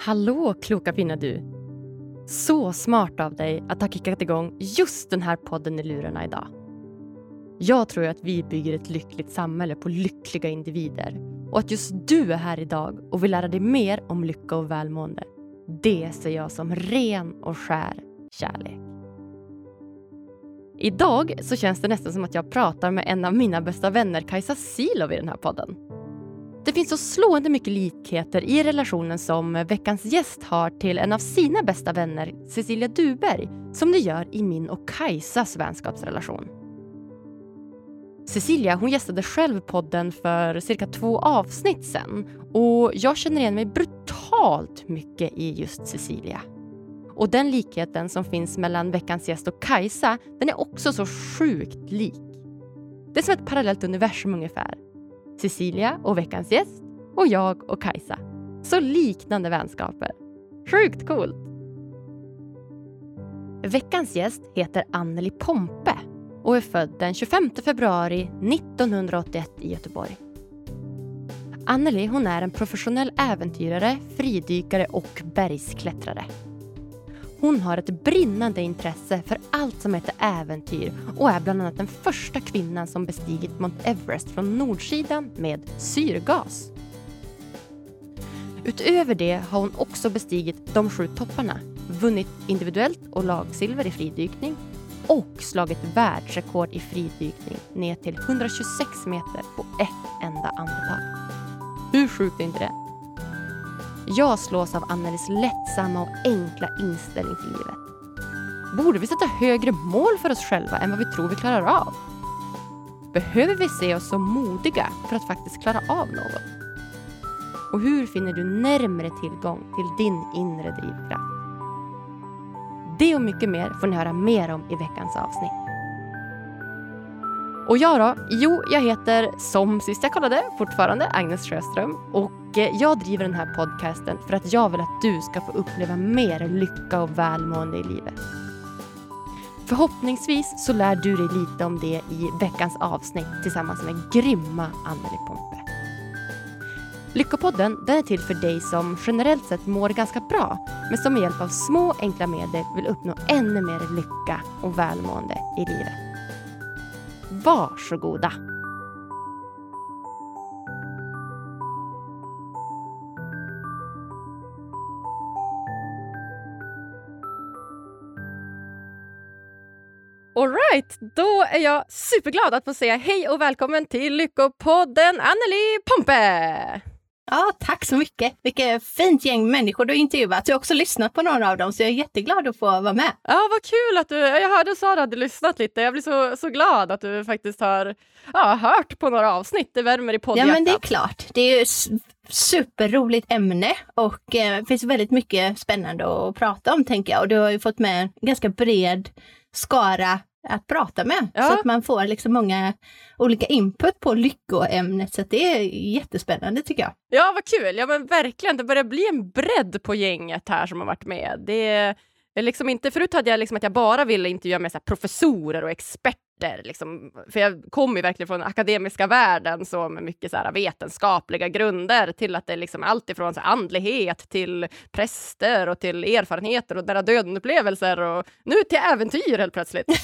Hallå kloka fina du! Så smart av dig att ha kickat igång just den här podden i lurarna idag. Jag tror att vi bygger ett lyckligt samhälle på lyckliga individer och att just du är här idag och vill lära dig mer om lycka och välmående. Det ser jag som ren och skär kärlek. Idag så känns det nästan som att jag pratar med en av mina bästa vänner, Kajsa Silov i den här podden. Det finns så slående mycket likheter i relationen som veckans gäst har till en av sina bästa vänner, Cecilia Duberg, som det gör i min och Kajsas vänskapsrelation. Cecilia hon gästade själv podden för cirka två avsnitt sen och jag känner igen mig brutalt mycket i just Cecilia. Och den likheten som finns mellan veckans gäst och Kajsa, den är också så sjukt lik. Det är som ett parallellt universum ungefär. Cecilia och veckans gäst och jag och Kajsa. Så liknande vänskaper. Sjukt coolt! Veckans gäst heter Anneli Pompe och är född den 25 februari 1981 i Göteborg. Anneli hon är en professionell äventyrare, fridykare och bergsklättrare. Hon har ett brinnande intresse för allt som heter äventyr och är bland annat den första kvinnan som bestigit Mount Everest från nordsidan med syrgas. Utöver det har hon också bestigit de sju topparna, vunnit individuellt och lagsilver i fridykning och slagit världsrekord i fridykning ner till 126 meter på ett enda andetag. Hur sjukt är inte det? Jag slås av Annelies lättsamma och enkla inställning till livet. Borde vi sätta högre mål för oss själva än vad vi tror vi klarar av? Behöver vi se oss som modiga för att faktiskt klara av något? Och hur finner du närmre tillgång till din inre drivkraft? Det och mycket mer får ni höra mer om i veckans avsnitt. Och jag då? Jo, jag heter som sist jag kollade fortfarande Agnes Sjöström och eh, jag driver den här podcasten för att jag vill att du ska få uppleva mer lycka och välmående i livet. Förhoppningsvis så lär du dig lite om det i veckans avsnitt tillsammans med grymma Anneli Pompe. Lyckopodden den är till för dig som generellt sett mår ganska bra men som med hjälp av små enkla medel vill uppnå ännu mer lycka och välmående i livet. Varsågoda! Alright, då är jag superglad att få säga hej och välkommen till Lyckopodden Anneli Pompe! Ja, tack så mycket. Vilket fint gäng människor du har intervjuat. Jag har också lyssnat på några av dem, så jag är jätteglad att få vara med. Ja, vad kul att du... Jag hörde Sara hade lyssnat lite. Jag blir så, så glad att du faktiskt har ja, hört på några avsnitt. Det värmer i poddhjärtat. Ja, men det är klart. Det är ju superroligt ämne och eh, det finns väldigt mycket spännande att prata om, tänker jag. Och du har ju fått med en ganska bred skara att prata med. Ja. Så att man får liksom många olika input på lyckoämnet. Så det är jättespännande tycker jag. Ja, vad kul! Ja, men verkligen. Det börjar bli en bredd på gänget här som har varit med. Det Liksom inte, förut hade jag liksom att jag bara ville intervjua med så professorer och experter experter. Liksom, för jag kommer verkligen från den akademiska världen så med mycket så här, vetenskapliga grunder till att det är liksom allt ifrån så här, andlighet till präster och till erfarenheter och nära döden-upplevelser och nu till äventyr helt plötsligt.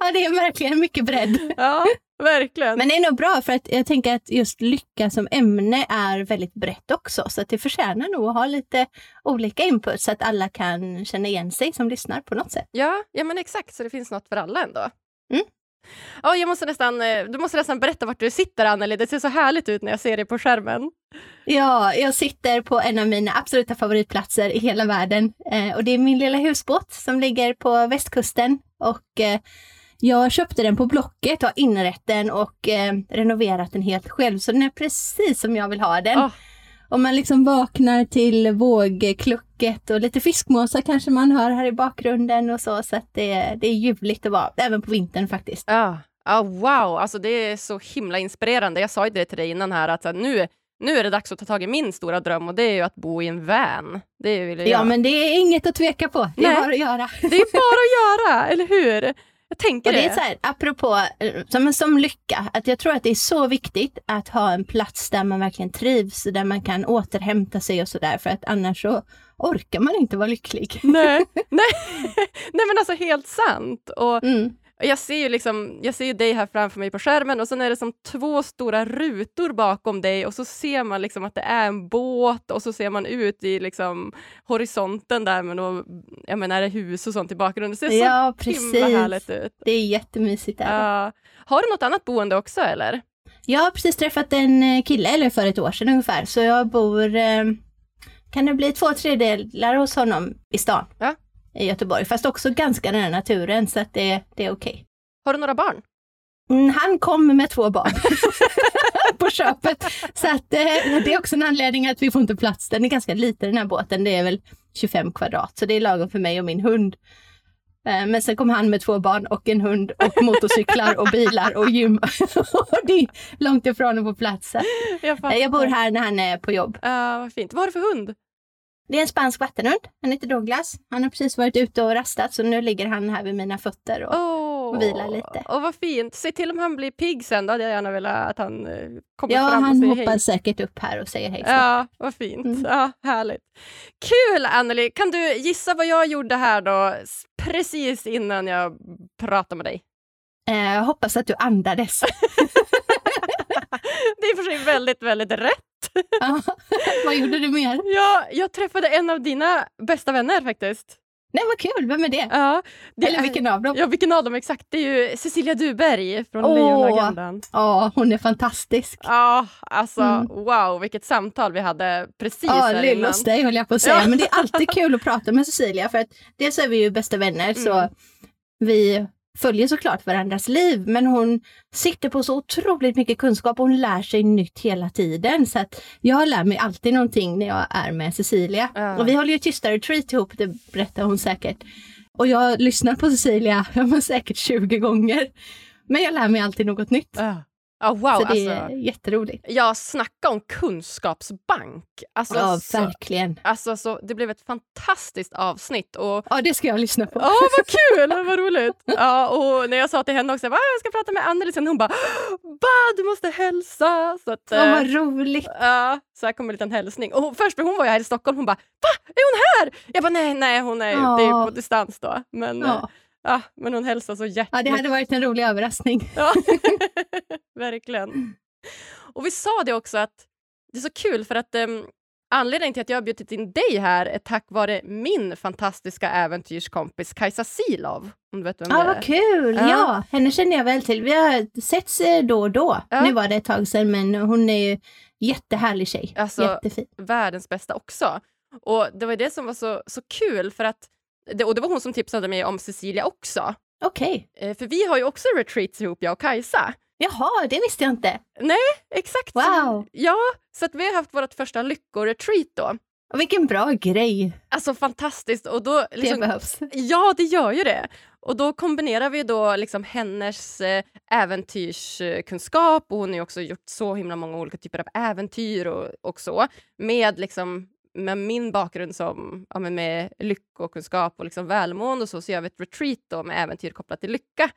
ja, det är verkligen mycket bredd. Ja, verkligen. Men det är nog bra för att jag tänker att just lycka som ämne är väldigt brett också så att det förtjänar nog att ha lite olika input så att alla kan känna igen sig som lyssnar på något sätt. Ja, ja men exakt så det finns något för alla ändå. Mm. Ja, jag måste nästan, eh, du måste nästan berätta vart du sitter, Anneli. Det ser så härligt ut när jag ser dig på skärmen. Ja, jag sitter på en av mina absoluta favoritplatser i hela världen. Eh, och det är min lilla husbåt som ligger på västkusten. Och eh, jag köpte den på Blocket, har inrett den och eh, renoverat den helt själv. Så den är precis som jag vill ha den. Oh. Och man liksom vaknar till vågklucket och lite fiskmåsar kanske man hör här i bakgrunden och så. Så att det, det är ljuvligt att vara, även på vintern faktiskt. Ja, oh, wow, alltså det är så himla inspirerande. Jag sa ju det till dig innan här att nu, nu är det dags att ta tag i min stora dröm och det är ju att bo i en van. Det vill jag Ja, men det är inget att tveka på. Det är Nej, bara att göra. Det är bara att göra, eller hur? Jag tänker Och det är så här, apropå eh, som, som lycka, att jag tror att det är så viktigt att ha en plats där man verkligen trivs, där man kan återhämta sig och sådär, för att annars så orkar man inte vara lycklig. Nej, nej. nej men alltså helt sant. Och Mm. Jag ser ju liksom, jag ser ju dig här framför mig på skärmen och sen är det som två stora rutor bakom dig och så ser man liksom att det är en båt och så ser man ut i liksom horisonten där med något, jag menar, är det hus och sånt i bakgrunden. Det ser Ja, så himla precis. härligt ut. Det är jättemysigt. Där. Ja. har du något annat boende också eller? Jag har precis träffat en eh, kille, eller för ett år sedan ungefär, så jag bor, eh, kan det bli två tredjedelar hos honom i stan. Ja. I Göteborg, fast också ganska nära naturen, så att det, det är okej. Har du några barn? Mm, han kom med två barn på köpet. Så att, eh, det är också en anledning att vi får inte plats. Den är ganska liten den här båten, det är väl 25 kvadrat, så det är lagom för mig och min hund. Eh, Men sen kom han med två barn och en hund och motorcyklar och bilar och gym. Det är långt ifrån att få plats. Jag, eh, Jag bor här när han är på jobb. Ja, vad fint. Vad har du för hund? Det är en spansk vattenhund. Han heter Douglas. Han har precis varit ute och rastat så nu ligger han här vid mina fötter. Och... Åh, vila lite. Och vad fint. Se till om han blir pigg sen. Då hade jag gärna velat att han eh, kommer Ja, fram och han säger hoppar hej. säkert upp här och säger hej. snart. Ja, vad fint. Mm. Ja, härligt. Kul Anneli! Kan du gissa vad jag gjorde här då, precis innan jag pratade med dig? Eh, Jag hoppas att du andades. Det är och för sig väldigt, väldigt rätt. Ja. Vad gjorde du mer? Ja, jag träffade en av dina bästa vänner faktiskt. Nej, vad kul. Vem är det? Ja, det Eller vilken av dem? Ja, vilken av dem exakt? Det är ju Cecilia Duberg från. Lejonagendan. Ja, hon är fantastisk. Ja, alltså Mm. wow, vilket samtal vi hade precis Ja, här innan. hos dig höll jag på att säga. Ja. Men det är alltid kul att prata med Cecilia för att dels är vi ju bästa vänner så Mm. vi följer såklart varandras liv men hon sitter på så otroligt mycket kunskap och hon lär sig nytt hela tiden. Så att jag lär mig alltid någonting när jag är med Cecilia. Ja. Och vi håller ju tysta retreat ihop, det berättar hon säkert. Och jag lyssnar på Cecilia ja, men säkert 20 gånger. Men jag lär mig alltid något nytt. Ja, Ja, wow, så det alltså. är jätteroligt. Jag snackar om kunskapsbank. Alltså, Ja, så, verkligen. alltså, så, det blev ett fantastiskt avsnitt. Och, Ja, det ska jag lyssna på. Ja, vad kul! Vad roligt! Ja, och när jag sa till henne också, "Va, jag ska prata med Anneli sen, hon bara ba, du måste hälsa. Så, att, Åh, eh, vad roligt. ja, så här kom en liten hälsning. Och hon, först, hon var ju här i Stockholm, hon bara va, är hon här? Jag bara nej, nej, hon är, det är Ja. på distans då. Men, eh, Ja. Ja, men hon hälsar så hjärtligt. ja, det hade varit en rolig överraskning. Ja, verkligen. Och vi sa det också att det är så kul för att um, anledningen till att jag har bjudit in dig här är tack vare min fantastiska äventyrskompis Kajsa Silov. Om du vet vem Ja, det är? vad kul! Ja. Ja. henne känner jag väl till. Vi har setts eh, då och då. Ja. Nu var det ett tag sedan, men hon är ju jättehärlig tjej. Alltså- Jättefin. Världens bästa också. Och det var det som var så, så kul för att det, och det var hon som tipsade mig om Cecilia också. Okej. Eh, för vi har ju också retreats ihop, jag och Kajsa. Jaha, det visste jag inte. Exakt. Wow. Ja, så att vi har haft vårt första lyckoretreat då. Och vilken bra grej Alltså fantastiskt. Och då, det liksom, behövs. Ja, det gör ju det. Och då kombinerar vi då liksom hennes eh, äventyrskunskap och hon har också gjort så himla många olika typer av äventyr och, och så med liksom med min bakgrund som ja, men med lyckokunskap och liksom välmående och så, så gör vi ett retreat då med äventyr kopplat till lycka.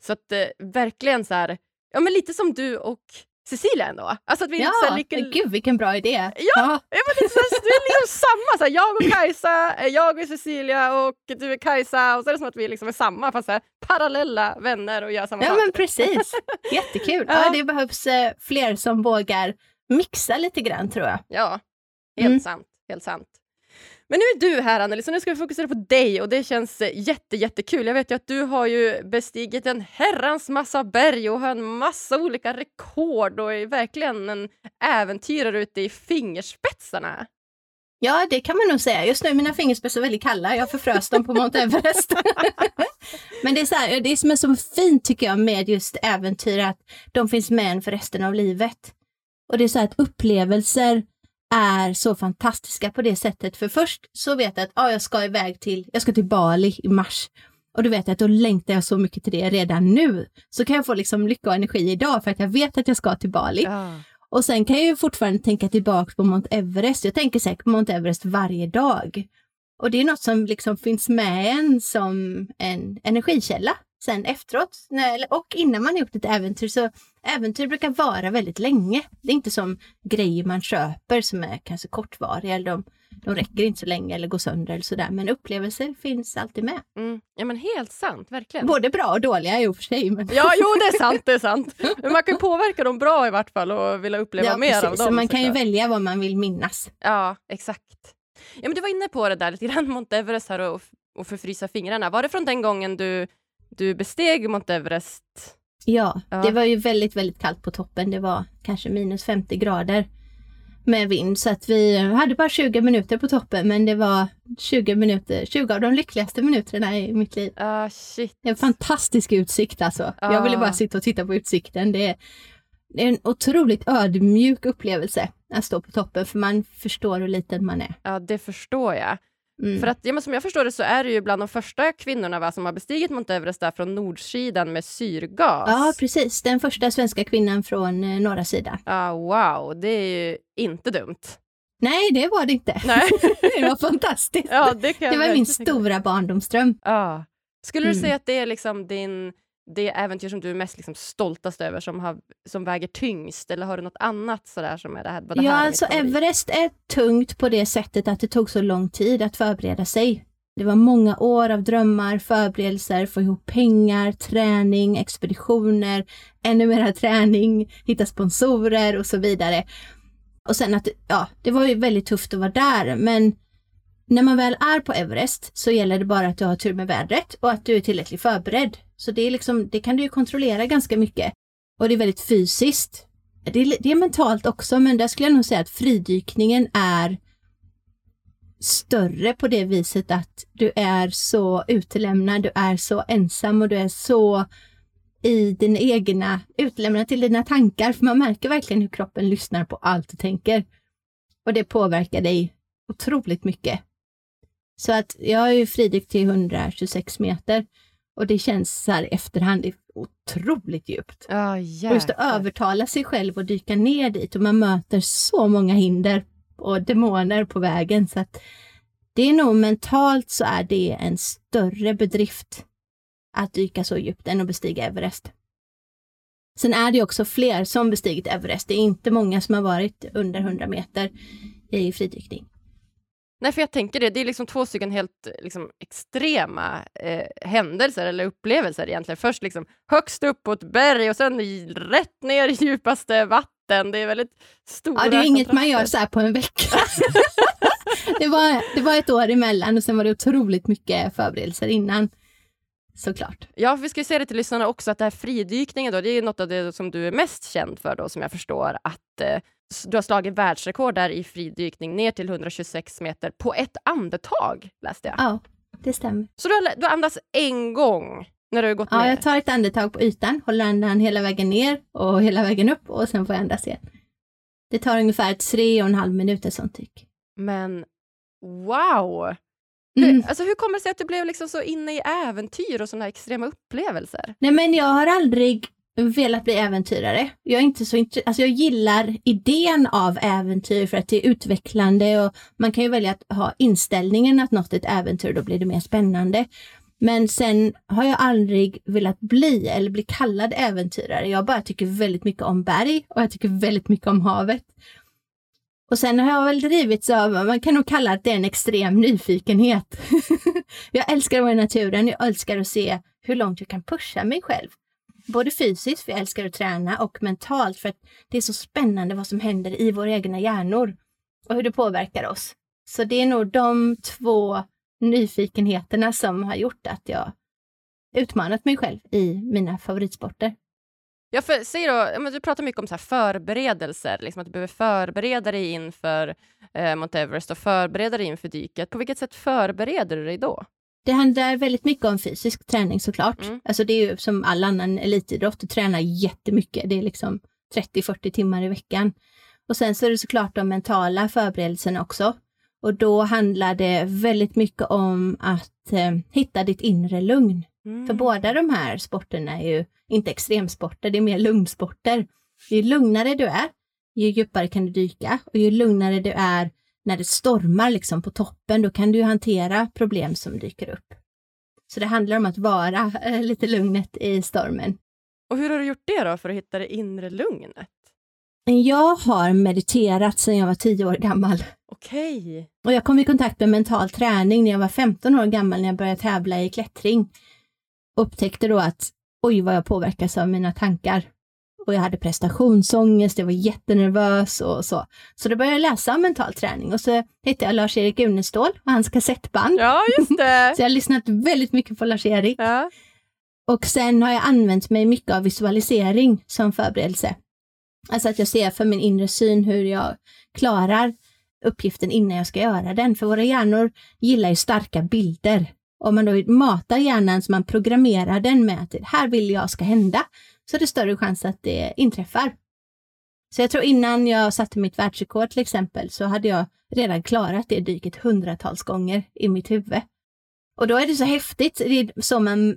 Så att eh, verkligen så här, ja men lite som du och Cecilia ändå. Alltså att vi är lite så Ja, här, lycka, gud vilken bra idé. Ja. ja. Ja, men det är så här, det är liksom samma. Så här, jag och Kajsa, eh, jag och Cecilia och du är Kajsa. Och så är det som att vi liksom är samma, fast så här, parallella vänner och gör samma Ja, sak. men precis. Jättekul. Ja. Ja. det behövs eh, fler som vågar mixa lite grann tror jag. Ja, helt Mm. sant. Helt sant. Men nu är du här Anneli, så nu ska vi fokusera på dig och det känns eh, jätte, jättekul. Jag vet ju att du har ju bestigit en herrans massa berg och har en massa olika rekord och är verkligen en äventyrare ute i fingerspetsarna. Ja, det kan man nog säga. Just nu är mina fingerspetsar väldigt kalla. Jag förfrös dem på Mount Everest. Men det är, så här, det som är så fint tycker jag med just äventyr, att de finns med en för resten av livet. Och det är så här att upplevelser är så fantastiska på det sättet. För först så vet jag att ah, jag ska iväg till, jag ska till Bali i mars. Och då vet jag att då längtar jag så mycket till det redan nu. Så kan jag få liksom lycka och energi idag för att jag vet att jag ska till Bali. Ja. Och sen kan jag ju fortfarande tänka tillbaka på Mount Everest. Jag tänker säkert på Mount Everest varje dag. Och det är något som liksom finns med en som en energikälla sen efteråt. När, och innan man har gjort ett äventyr så äventyr brukar vara väldigt länge. Det är inte som grejer man köper som är kanske kortvariga. Eller de, de räcker inte så länge eller går sönder eller sådär. Men upplevelser finns alltid med. Mm. Ja men helt sant, verkligen. Både bra och dåliga i och för sig. Men... Ja, jo det är sant, det är sant. Men man kan påverka dem bra i vart fall och vilja uppleva ja, mer precis. av dem. Så man kan ju välja vad man vill minnas. Ja, exakt. Ja, men du var inne på det där lite grann, Mount Everest här och, och förfrysa fingrarna. Var det från den gången du, du besteg Mount Everest? Ja, Ja. det var ju väldigt, väldigt kallt på toppen. Det var kanske minus 50 grader med vind så att vi hade bara 20 minuter på toppen men det var 20 minuter, 20 av de lyckligaste minuterna i mitt liv. Ah, shit. En fantastisk utsikt alltså. Ja. Jag ville bara sitta och titta på utsikten. Det är, det är en otroligt ödmjuk upplevelse att stå på toppen för man förstår hur liten man är. Ja, det förstår jag. Mm. För att, ja, men som jag förstår det så är det ju bland de första kvinnorna va, som har bestigit Mount Everest där från nordsidan med syrgas. Ja, precis. Den första svenska kvinnan från eh, norra sidan. Ah, wow, det är ju inte dumt. Nej, det var det inte. Nej. det var fantastiskt. Ja, det det var min stora barndomsdröm. Ja. Skulle du Mm. säga att det är liksom din, det äventyr som du är mest liksom stoltast över, som, har, som väger tyngst? Eller har du något annat sådär som är det här? det ja, här alltså? Everest är tungt på det sättet att det tog så lång tid att förbereda sig. Det var många år av drömmar, förberedelser, få ihop pengar, träning, expeditioner, ännu mera träning, hitta sponsorer och så vidare. Och sen att, ja, det var ju väldigt tufft att vara där, men när man väl är på Everest så gäller det bara att du har tur med vädret och att du är tillräckligt förberedd. Så det är liksom, det kan du ju kontrollera ganska mycket. Och det är väldigt fysiskt. Det är, det är mentalt också, men där skulle jag nog säga att fridykningen är större på det viset att du är så utelämnad, du är så ensam och du är så i dina egna, utlämnad till dina tankar, för man märker verkligen hur kroppen lyssnar på allt du tänker. Och det påverkar dig otroligt mycket. Så att jag är ju fridykt till 126 meter och det känns så här efterhand otroligt djupt. Ja, Och just att övertala sig själv och dyka ner dit och man möter så många hinder och demoner på vägen så att det är nog mentalt så är det en större bedrift att dyka så djupt än att bestiga Everest. Sen är det också fler som bestigit Everest. Det är inte många som har varit under 100 meter i fridykning. Nej, för jag tänker det, det är liksom två stycken helt liksom, extrema eh, händelser eller upplevelser egentligen. Först liksom högst upp på ett berg och sen i, rätt ner i djupaste vatten. Det är väldigt stora Ja, det är inget man gör så här på en vecka. det, var, det var ett år emellan och sen var det otroligt mycket förberedelser innan. Såklart. Ja, vi ska ju säga det till lyssnarna också att det här fridykningen då, det är ju något av det som du är mest känd för då, som jag förstår, att eh, du har slagit världsrekord där i fridykning ner till 126 meter på ett andetag, läste jag. Ja, det stämmer. Så du har, du har andats en gång när du har gått Ja, ner? jag tar ett andetag på ytan, håller andan hela vägen ner och hela vägen upp och sen får jag andas igen. Det tar ungefär tre och en halv minut ett sånt tyck. Men wow! Mm. Hur, alltså, hur kommer det sig att du blev liksom så inne i äventyr och sådana extrema upplevelser? Nej, men jag har aldrig velat bli äventyrare. Jag är inte så intre- alltså jag gillar idén av äventyr för att det är utvecklande och man kan ju välja att ha inställningen att något är ett äventyr, då blir det mer spännande. Men sen har jag aldrig velat bli eller bli kallad äventyrare. Jag bara tycker väldigt mycket om berg och jag tycker väldigt mycket om havet. Och sen har jag väl drivits av, man kan nog kalla det en extrem nyfikenhet. jag älskar att vara i naturen, jag älskar att se hur långt jag kan pusha mig själv. Både fysiskt, för jag älskar att träna, och mentalt, för att det är så spännande vad som händer i våra egna hjärnor och hur det påverkar oss. Så det är nog de två nyfikenheterna som har gjort att jag utmanat mig själv i mina favoritsporter. Ja, för, säg då, du pratar mycket om så här förberedelser, liksom att du behöver förbereda dig inför eh, Mount Everest och förbereda dig inför dyket. På vilket sätt förbereder du dig då? Det handlar väldigt mycket om fysisk träning såklart. Mm. Alltså det är ju som all annan elitidrott, du tränar jättemycket. Det är liksom 30-40 timmar i veckan. Och sen så är det såklart de mentala förberedelserna också. Och då handlar det väldigt mycket om att eh, hitta ditt inre lugn. Mm. För båda de här sporterna är ju inte extremsporter, det är mer lugnsporter. Ju lugnare du är, ju djupare kan du dyka och ju lugnare du är, när det stormar liksom på toppen, då kan du hantera problem som dyker upp. Så det handlar om att vara eh, lite lugnet i stormen. Och hur har du gjort det då för att hitta det inre lugnet? Jag har mediterat sedan jag var tio år gammal. Okej. Och jag kom i kontakt med mental träning när jag var 15 år gammal när jag började tävla i klättring. Upptäckte då att oj vad jag påverkas av mina tankar. Och jag hade prestationsångest, jag var jättenervös och så. Så då började jag läsa om mental träning och så hittade jag Lars-Erik Unestål och hans kassettband. Ja, just det. så jag har lyssnat väldigt mycket på Lars-Erik. Ja. Och sen har jag använt mig mycket av visualisering som förberedelse. Alltså att jag ser för min inre syn hur jag klarar uppgiften innan jag ska göra den. För våra hjärnor gillar ju starka bilder. Om man då matar hjärnan så man programmerar den med att det här vill jag ska hända, så är det större chans att det inträffar. Så jag tror innan jag satte mitt världsrekord till exempel så hade jag redan klarat det dyket hundratals gånger i mitt huvud. Och då är det så häftigt, det är så man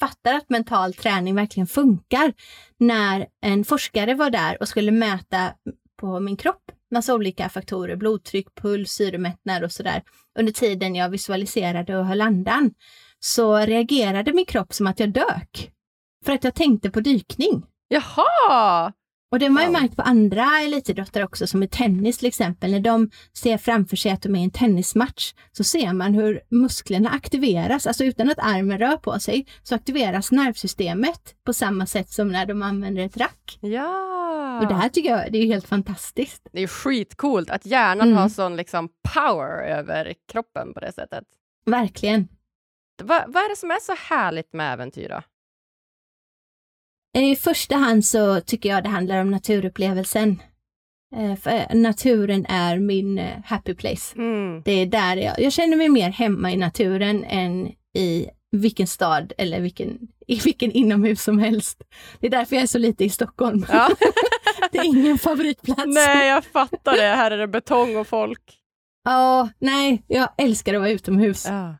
fattar att mental träning verkligen funkar. När en forskare var där och skulle mäta på min kropp massa olika faktorer, blodtryck, puls, syremättnad och sådär. Under tiden jag visualiserade och höll andan så reagerade min kropp som att jag dök. För att jag tänkte på dykning. Jaha! Och det har man ju märkt på andra elitidrottare också, som i tennis till exempel. När de ser framför sig att de är i en tennismatch så ser man hur musklerna aktiveras, alltså utan att armen rör på sig, så aktiveras nervsystemet på samma sätt som när de använder ett rack. Ja! Och det här tycker jag det är helt fantastiskt. Det är skitcoolt att hjärnan Mm. har sån liksom power över kroppen på det sättet. Verkligen. Va, vad är det som är så härligt med äventyr då? I första hand så tycker jag det handlar om naturupplevelsen. Eh, För naturen är min eh, happy place. Mm. Det är där jag, jag känner mig mer hemma i naturen än i vilken stad eller vilken, i vilken inomhus som helst. Det är därför jag är så lite i Stockholm. Ja. det är ingen favoritplats. Nej, jag fattar det. Här är det betong och folk. Ja, nej, jag älskar att vara utomhus. Ja.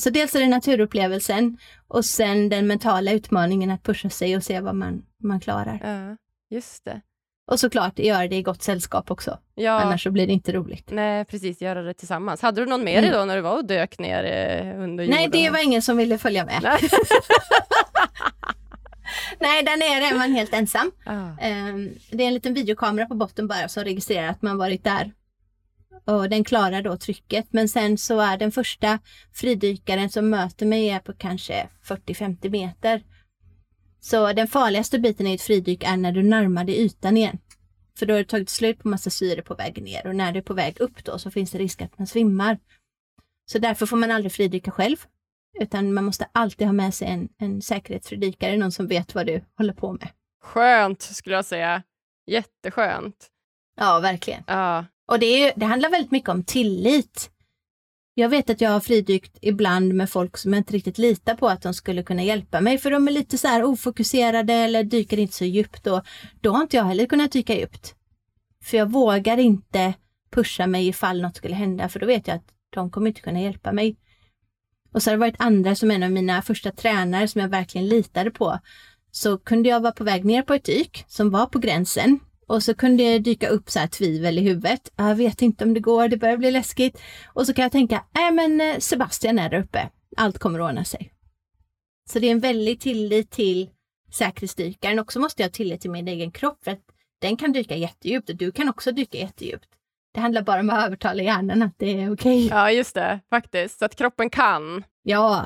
Så dels är det naturupplevelsen och sen den mentala utmaningen att pusha sig och se vad man, man klarar. Ja, just det. Och såklart göra det i gott sällskap också. Ja, Annars så blir det inte roligt. nej, precis. Göra det tillsammans. Hade du någon med dig Mm. då när du var och dök ner eh, under jorden? Nej, det var ingen som ville följa med. Nej. Nej, där nere är man helt ensam. Ja. Ehm, Det är en liten videokamera på botten bara som registrerar att man varit där. Och den klarar då trycket. Men sen så är den första fridykaren som möter mig är på kanske 40-50 meter. Så den farligaste biten i ett fridyk är när du närmar dig ytan igen. För då har du tagit slut på massa syre på vägen ner och när du är på väg upp då så finns det risk att man svimmar. Så därför får man aldrig fridyka själv. Utan man måste alltid ha med sig en, en säkerhetsfridykare, någon som vet vad du håller på med. Skönt, skulle jag säga. Jätteskönt. Ja, verkligen. Ja. Och det, är, det handlar väldigt mycket om tillit. Jag vet att jag har fridykt ibland med folk som jag inte riktigt litar på att de skulle kunna hjälpa mig för de är lite så här ofokuserade eller dyker inte så djupt och då har inte jag heller kunnat dyka djupt. För jag vågar inte pusha mig ifall något skulle hända för då vet jag att de kommer inte kunna hjälpa mig. Och så har det varit andra som en av mina första tränare som jag verkligen litade på. Så kunde jag vara på väg ner på ett dyk som var på gränsen och så kunde det dyka upp så här tvivel i huvudet. Jag vet inte om det går, det börjar bli läskigt. Och så kan jag tänka, nej men eh, Sebastian är där uppe. Allt kommer att ordna sig. Så det är en väldig tillit till säkerhetsdykaren. Också måste jag ha tillit till min egen kropp för att den kan dyka jättedjupt och du kan också dyka jättedjupt. Det handlar bara om att övertala hjärnan att det är okej. Ja. ja, just det. Faktiskt. Så att kroppen kan.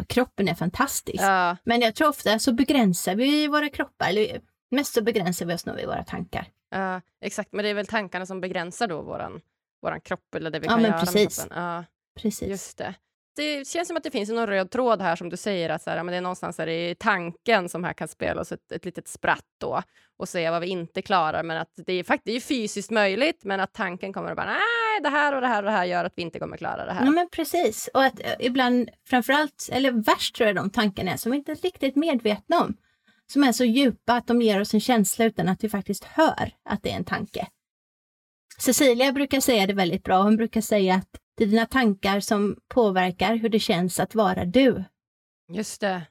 kroppen är fantastisk. Ja. Men jag tror ofta så begränsar vi våra kroppar, eller mest så begränsar vi oss nog i våra tankar. Ja, exakt. Men det är väl tankarna som begränsar då våran, våran kropp eller det vi Ja, kan men göra precis. med kroppen. Ja, Precis. just det. Det känns som att det finns någon röd tråd här som du säger, att så här, men det är någonstans där i tanken som här kan spela oss ett, ett litet spratt då och säga vad vi inte klarar, men att det är faktiskt fysiskt möjligt, men att tanken kommer att bara nej, det här och det här och det här gör att vi inte kommer klara det här. Ja men precis. Och att eh, ibland, framförallt, eller värst tror jag de tankarna är, som vi inte är riktigt medvetna om. Som är så djupa att de ger oss en känsla utan att vi faktiskt hör att det är en tanke. Cecilia brukar säga det väldigt bra. Hon brukar säga att det är dina tankar som påverkar hur det känns att vara du. Just det.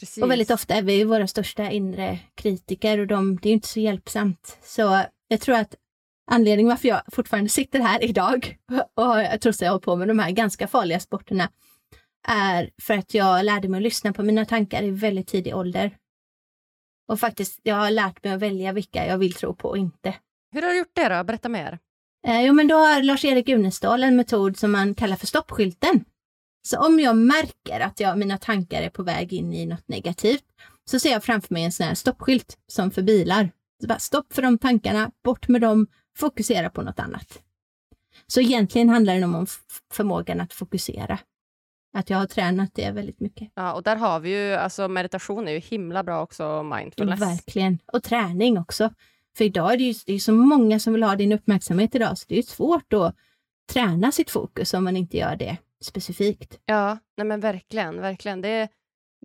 Precis. Och väldigt ofta är vi våra största inre kritiker och de, det är ju inte så hjälpsamt. Så jag tror att anledningen varför jag fortfarande sitter här idag och jag trots att jag har på med de här ganska farliga sporterna är för att jag lärde mig att lyssna på mina tankar i väldigt tidig ålder. Och faktiskt, jag har lärt mig att välja vilka jag vill tro på och inte. Hur har du gjort det då? Berätta mer. Eh, jo, men då har Lars-Erik Unestål en metod som man kallar för stoppskylten. Så om jag märker att jag, mina tankar är på väg in i något negativt så ser jag framför mig en sån här stoppskylt som för bilar. Så bara stopp för de tankarna, bort med dem, fokusera på något annat. Så egentligen handlar det om förmågan att fokusera. Att jag har tränat det väldigt mycket. Ja, och där har vi ju, alltså meditation är ju himla bra också, mindfulness. Verkligen, och träning också. För idag är det ju det är så många som vill ha din uppmärksamhet idag, så det är svårt att träna sitt fokus om man inte gör det specifikt. Ja, nej men verkligen, verkligen. Det,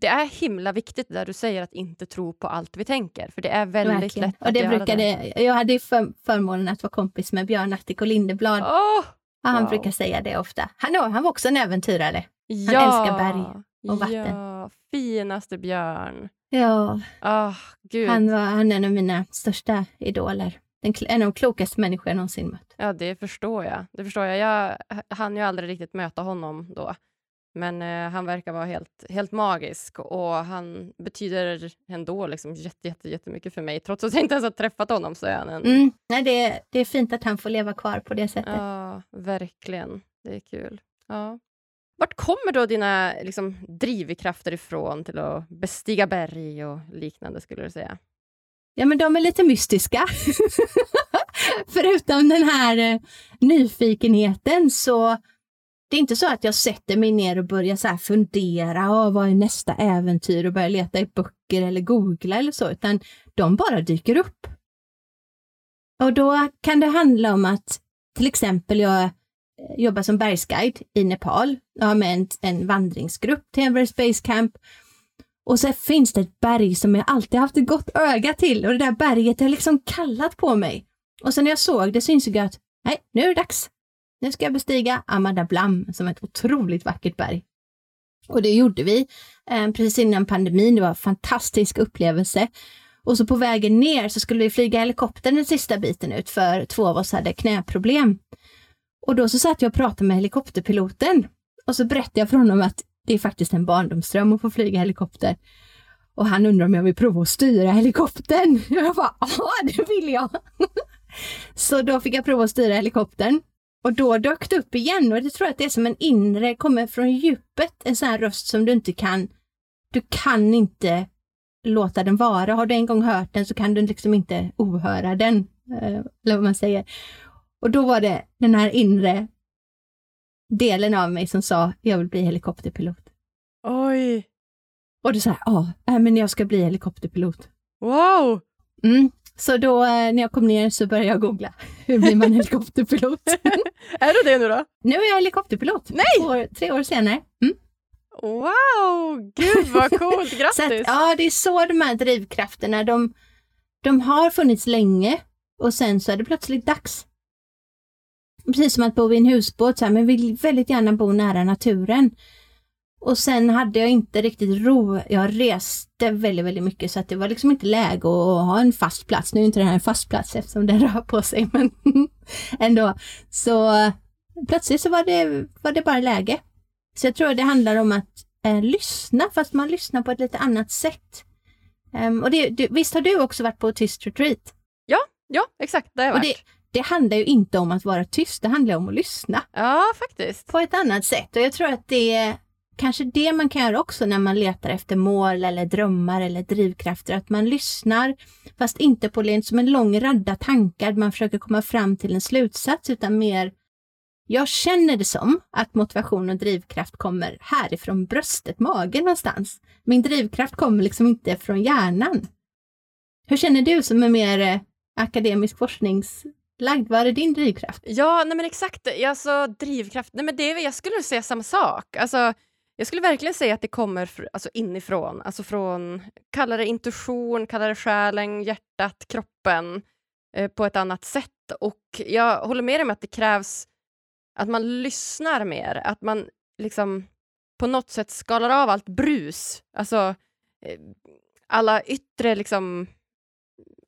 det är himla viktigt där du säger att inte tro på allt vi tänker, för det är väldigt verkligen. lätt att och det göra brukade, det. Jag hade för, förmånen att vara kompis med Björn Attic och Lindeblad. Oh, han wow. brukar säga det ofta. Han, han var också en äventyrare. Han ja, älskar berg och vatten. Ja, finaste Björn. Ja, oh, Gud. Han, var, han är en av mina största idoler. Den, en av de klokaste människor jag någonsin mött. Ja, det förstår jag. Det förstår jag. Jag hann ju aldrig riktigt möta honom då. Men eh, han verkar vara helt, helt magisk och han betyder ändå liksom jätte, jätte, jättemycket för mig. Trots att jag inte ens har träffat honom så är han en... Mm. Nej, det, det är fint att han får leva kvar på det sättet. Ja, verkligen. Det är kul. Ja. Vart kommer då dina liksom, drivkrafter ifrån till att bestiga berg och liknande, skulle du säga? Ja, men de är lite mystiska. Förutom den här eh, nyfikenheten så det är inte så att jag sätter mig ner och börjar så fundera, oh, vad är nästa äventyr och börjar leta i böcker eller googla eller så, utan de bara dyker upp. Och då kan det handla om att till exempel jag eh, jobbar som bergsguide i Nepal. Jag har med en, en vandringsgrupp till Everest Base Camp. Och så finns det ett berg som jag alltid haft ett gott öga till och det där berget har liksom kallat på mig. Och sen när jag såg det så insåg jag att nej, nu är det dags. Nu ska jag bestiga Amada Blam som är ett otroligt vackert berg. Och det gjorde vi eh, precis innan pandemin. Det var en fantastisk upplevelse. Och så på vägen ner så skulle vi flyga helikoptern den sista biten ut för två av oss hade knäproblem. Och då så satt jag och pratade med helikopterpiloten och så berättade jag för honom att det är faktiskt en barndomsdröm att få flyga helikopter. Och han undrar om jag vill prova att styra helikoptern. Jag bara, ja det vill jag. så då fick jag prova att styra helikoptern. Och då dök det upp igen och det tror jag att det är som en inre, kommer från djupet, en sån här röst som du inte kan, du kan inte låta den vara. Har du en gång hört den så kan du liksom inte ohöra den, eh, eller vad man säger. Och då var det den här inre delen av mig som sa, jag vill bli helikopterpilot. Oj! Och då sa jag, ja, men jag ska bli helikopterpilot. Wow! Mm. Så då när jag kom ner så började jag googla. Hur blir man helikopterpilot? är du det nu då? Nu är jag helikopterpilot. Nej! År, tre år senare. Mm. Wow! Gud vad coolt! Grattis! att, ja, det är så de här drivkrafterna, de, de har funnits länge och sen så är det plötsligt dags. Precis som att bo i en husbåt, så här, men vill väldigt gärna bo nära naturen. Och sen hade jag inte riktigt ro. Jag reste väldigt, väldigt mycket så att det var liksom inte läge att ha en fast plats. Nu är inte det här en fast plats eftersom den rör på sig, men ändå. Så plötsligt så var det, var det bara läge. Så jag tror det handlar om att eh, lyssna, fast man lyssnar på ett lite annat sätt. Um, och det, du, visst har du också varit på tyst retreat? Ja, ja exakt, det har jag varit. Det, det handlar ju inte om att vara tyst, det handlar om att lyssna. Ja, faktiskt. På ett annat sätt. Och jag tror att det kanske det man kan göra också när man letar efter mål eller drömmar eller drivkrafter. Att man lyssnar, fast inte på det som en lång radda tankar, man försöker komma fram till en slutsats, utan mer jag känner det som att motivation och drivkraft kommer härifrån bröstet, magen någonstans. Min drivkraft kommer liksom inte från hjärnan. Hur känner du som är mer akademisk akademisk forskningslagd? Vad är din drivkraft? Ja, nej men exakt. Alltså, drivkraft, nej men det, jag skulle säga samma sak. Alltså, jag skulle verkligen säga att det kommer alltså, inifrån. Alltså från, kalla det intuition, kalla det själen, hjärtat, kroppen eh, på ett annat sätt. Och jag håller med dig om att det krävs att man lyssnar mer, att man liksom på något sätt skalar av allt brus. Alltså eh, alla yttre liksom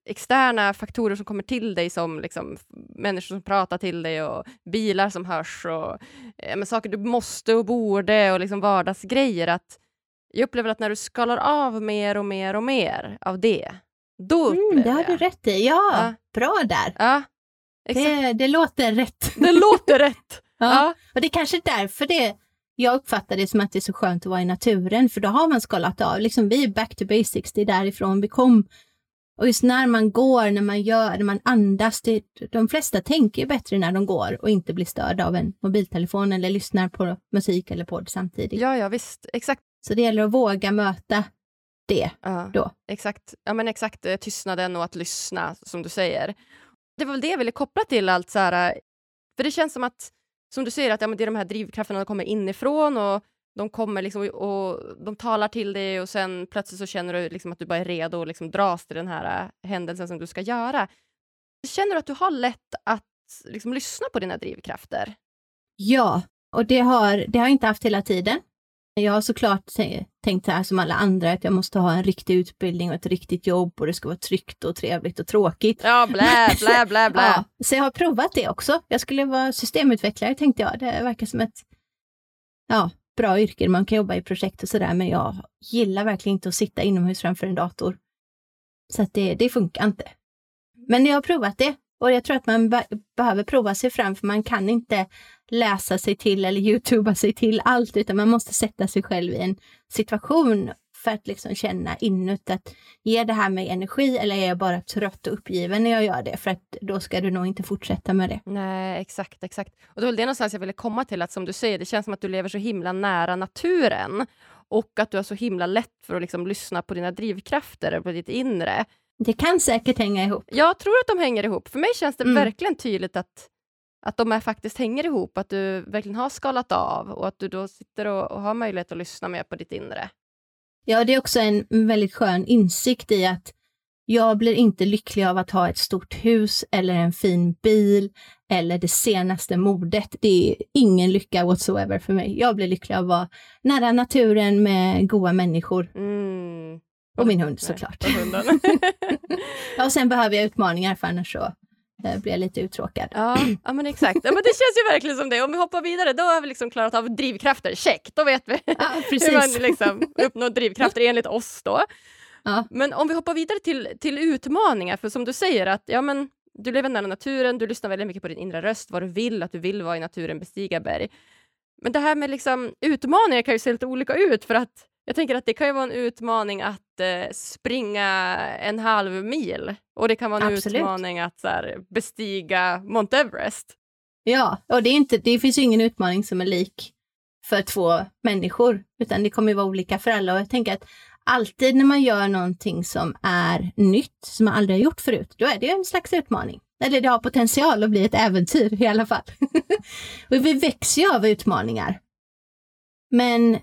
externa faktorer som kommer till dig som liksom, människor som pratar till dig och bilar som hörs och eh, saker du måste och borde och liksom vardagsgrejer. Att jag upplever att när du skalar av mer och mer och mer av det, då Mm, det har jag. du rätt i. Ja, Ja. bra där. Ja. Det, det låter rätt. Det låter rätt. Ja. Ja. Och det är kanske därför det, jag uppfattar det som att det är så skönt att vara i naturen, för då har man skalat av. Liksom, vi är back to basics, det är därifrån vi kom. Och just när man går, när man gör, när man andas, det, de flesta tänker ju bättre när de går och inte blir störda av en mobiltelefon eller lyssnar på musik eller podd samtidigt. ja, ja, visst. Exakt. Så det gäller att våga möta det. Ja, Då. Exakt. Ja, men exakt eh, tystnaden och att lyssna, som du säger. Det var väl det jag ville koppla till allt så här, eh, för det känns som att, som du säger, att ja, men det är de här drivkrafterna som kommer inifrån och de kommer liksom och de talar till dig och sen plötsligt så känner du liksom att du bara är redo att liksom dras till den här eh, händelsen som du ska göra. Känner du att du har lätt att liksom lyssna på dina drivkrafter? Ja, och det har, det har jag inte haft hela tiden. Jag har såklart tänkt så här som alla andra, att jag måste ha en riktig utbildning och ett riktigt jobb och det ska vara tryggt och trevligt och tråkigt. Ja, blä, blä, blä, blä. Ja, så jag har provat det också. Jag skulle vara systemutvecklare tänkte jag. Det verkar som ett ja, bra yrke. Man kan jobba i projekt och sådär, men jag gillar verkligen inte att sitta inomhus framför en dator. Så att det, det funkar inte. Men jag har provat det och jag tror att man be behöver prova sig fram, för man kan inte läsa sig till eller youtuba sig till allt, utan man måste sätta sig själv i en situation för att liksom känna inåt att ger det här mig energi eller är jag bara trött och uppgiven när jag gör det? För att då ska du nog inte fortsätta med det. Nej, exakt, exakt. Och det var det någonstans jag ville komma till, att som du säger, det känns som att du lever så himla nära naturen och att du har så himla lätt för att liksom lyssna på dina drivkrafter och på ditt inre. Det kan säkert hänga ihop. Jag tror att de hänger ihop. För mig känns det Mm. verkligen tydligt att, att de är faktiskt hänger ihop, att du verkligen har skalat av och att du då sitter och, och har möjlighet att lyssna mer på ditt inre. Ja, det är också en väldigt skön insikt i att jag blir inte lycklig av att ha ett stort hus eller en fin bil eller det senaste modet. Det är ingen lycka whatsoever för mig. Jag blir lycklig av att vara nära naturen med goda människor Mm. och min hund såklart. och och sen behöver jag utmaningar för annars så blir jag lite uttråkad. Ja, ja men exakt. Ja, men det känns ju verkligen som det. Om vi hoppar vidare, då har vi liksom klarat av drivkrafter. Check, då vet vi Ja, hur man liksom uppnår drivkrafter enligt oss då. Ja. Men om vi hoppar vidare till, till utmaningar, för som du säger att ja, men, du lever nära naturen, du lyssnar väldigt mycket på din inre röst, vad du vill, att du vill vara i naturen, bestiga berg. Men det här med liksom, utmaningar kan ju se lite olika ut, för att jag tänker att det kan ju vara en utmaning att eh, springa en halv mil och det kan vara en Absolut. utmaning att så här, bestiga Mount Everest. Ja, och det, är inte, det finns ju ingen utmaning som är lik för två människor, utan det kommer ju vara olika för alla. Och jag tänker att alltid när man gör någonting som är nytt, som man aldrig har gjort förut, då är det en slags utmaning. Eller det har potential att bli ett äventyr i alla fall. och vi växer ju av utmaningar. Men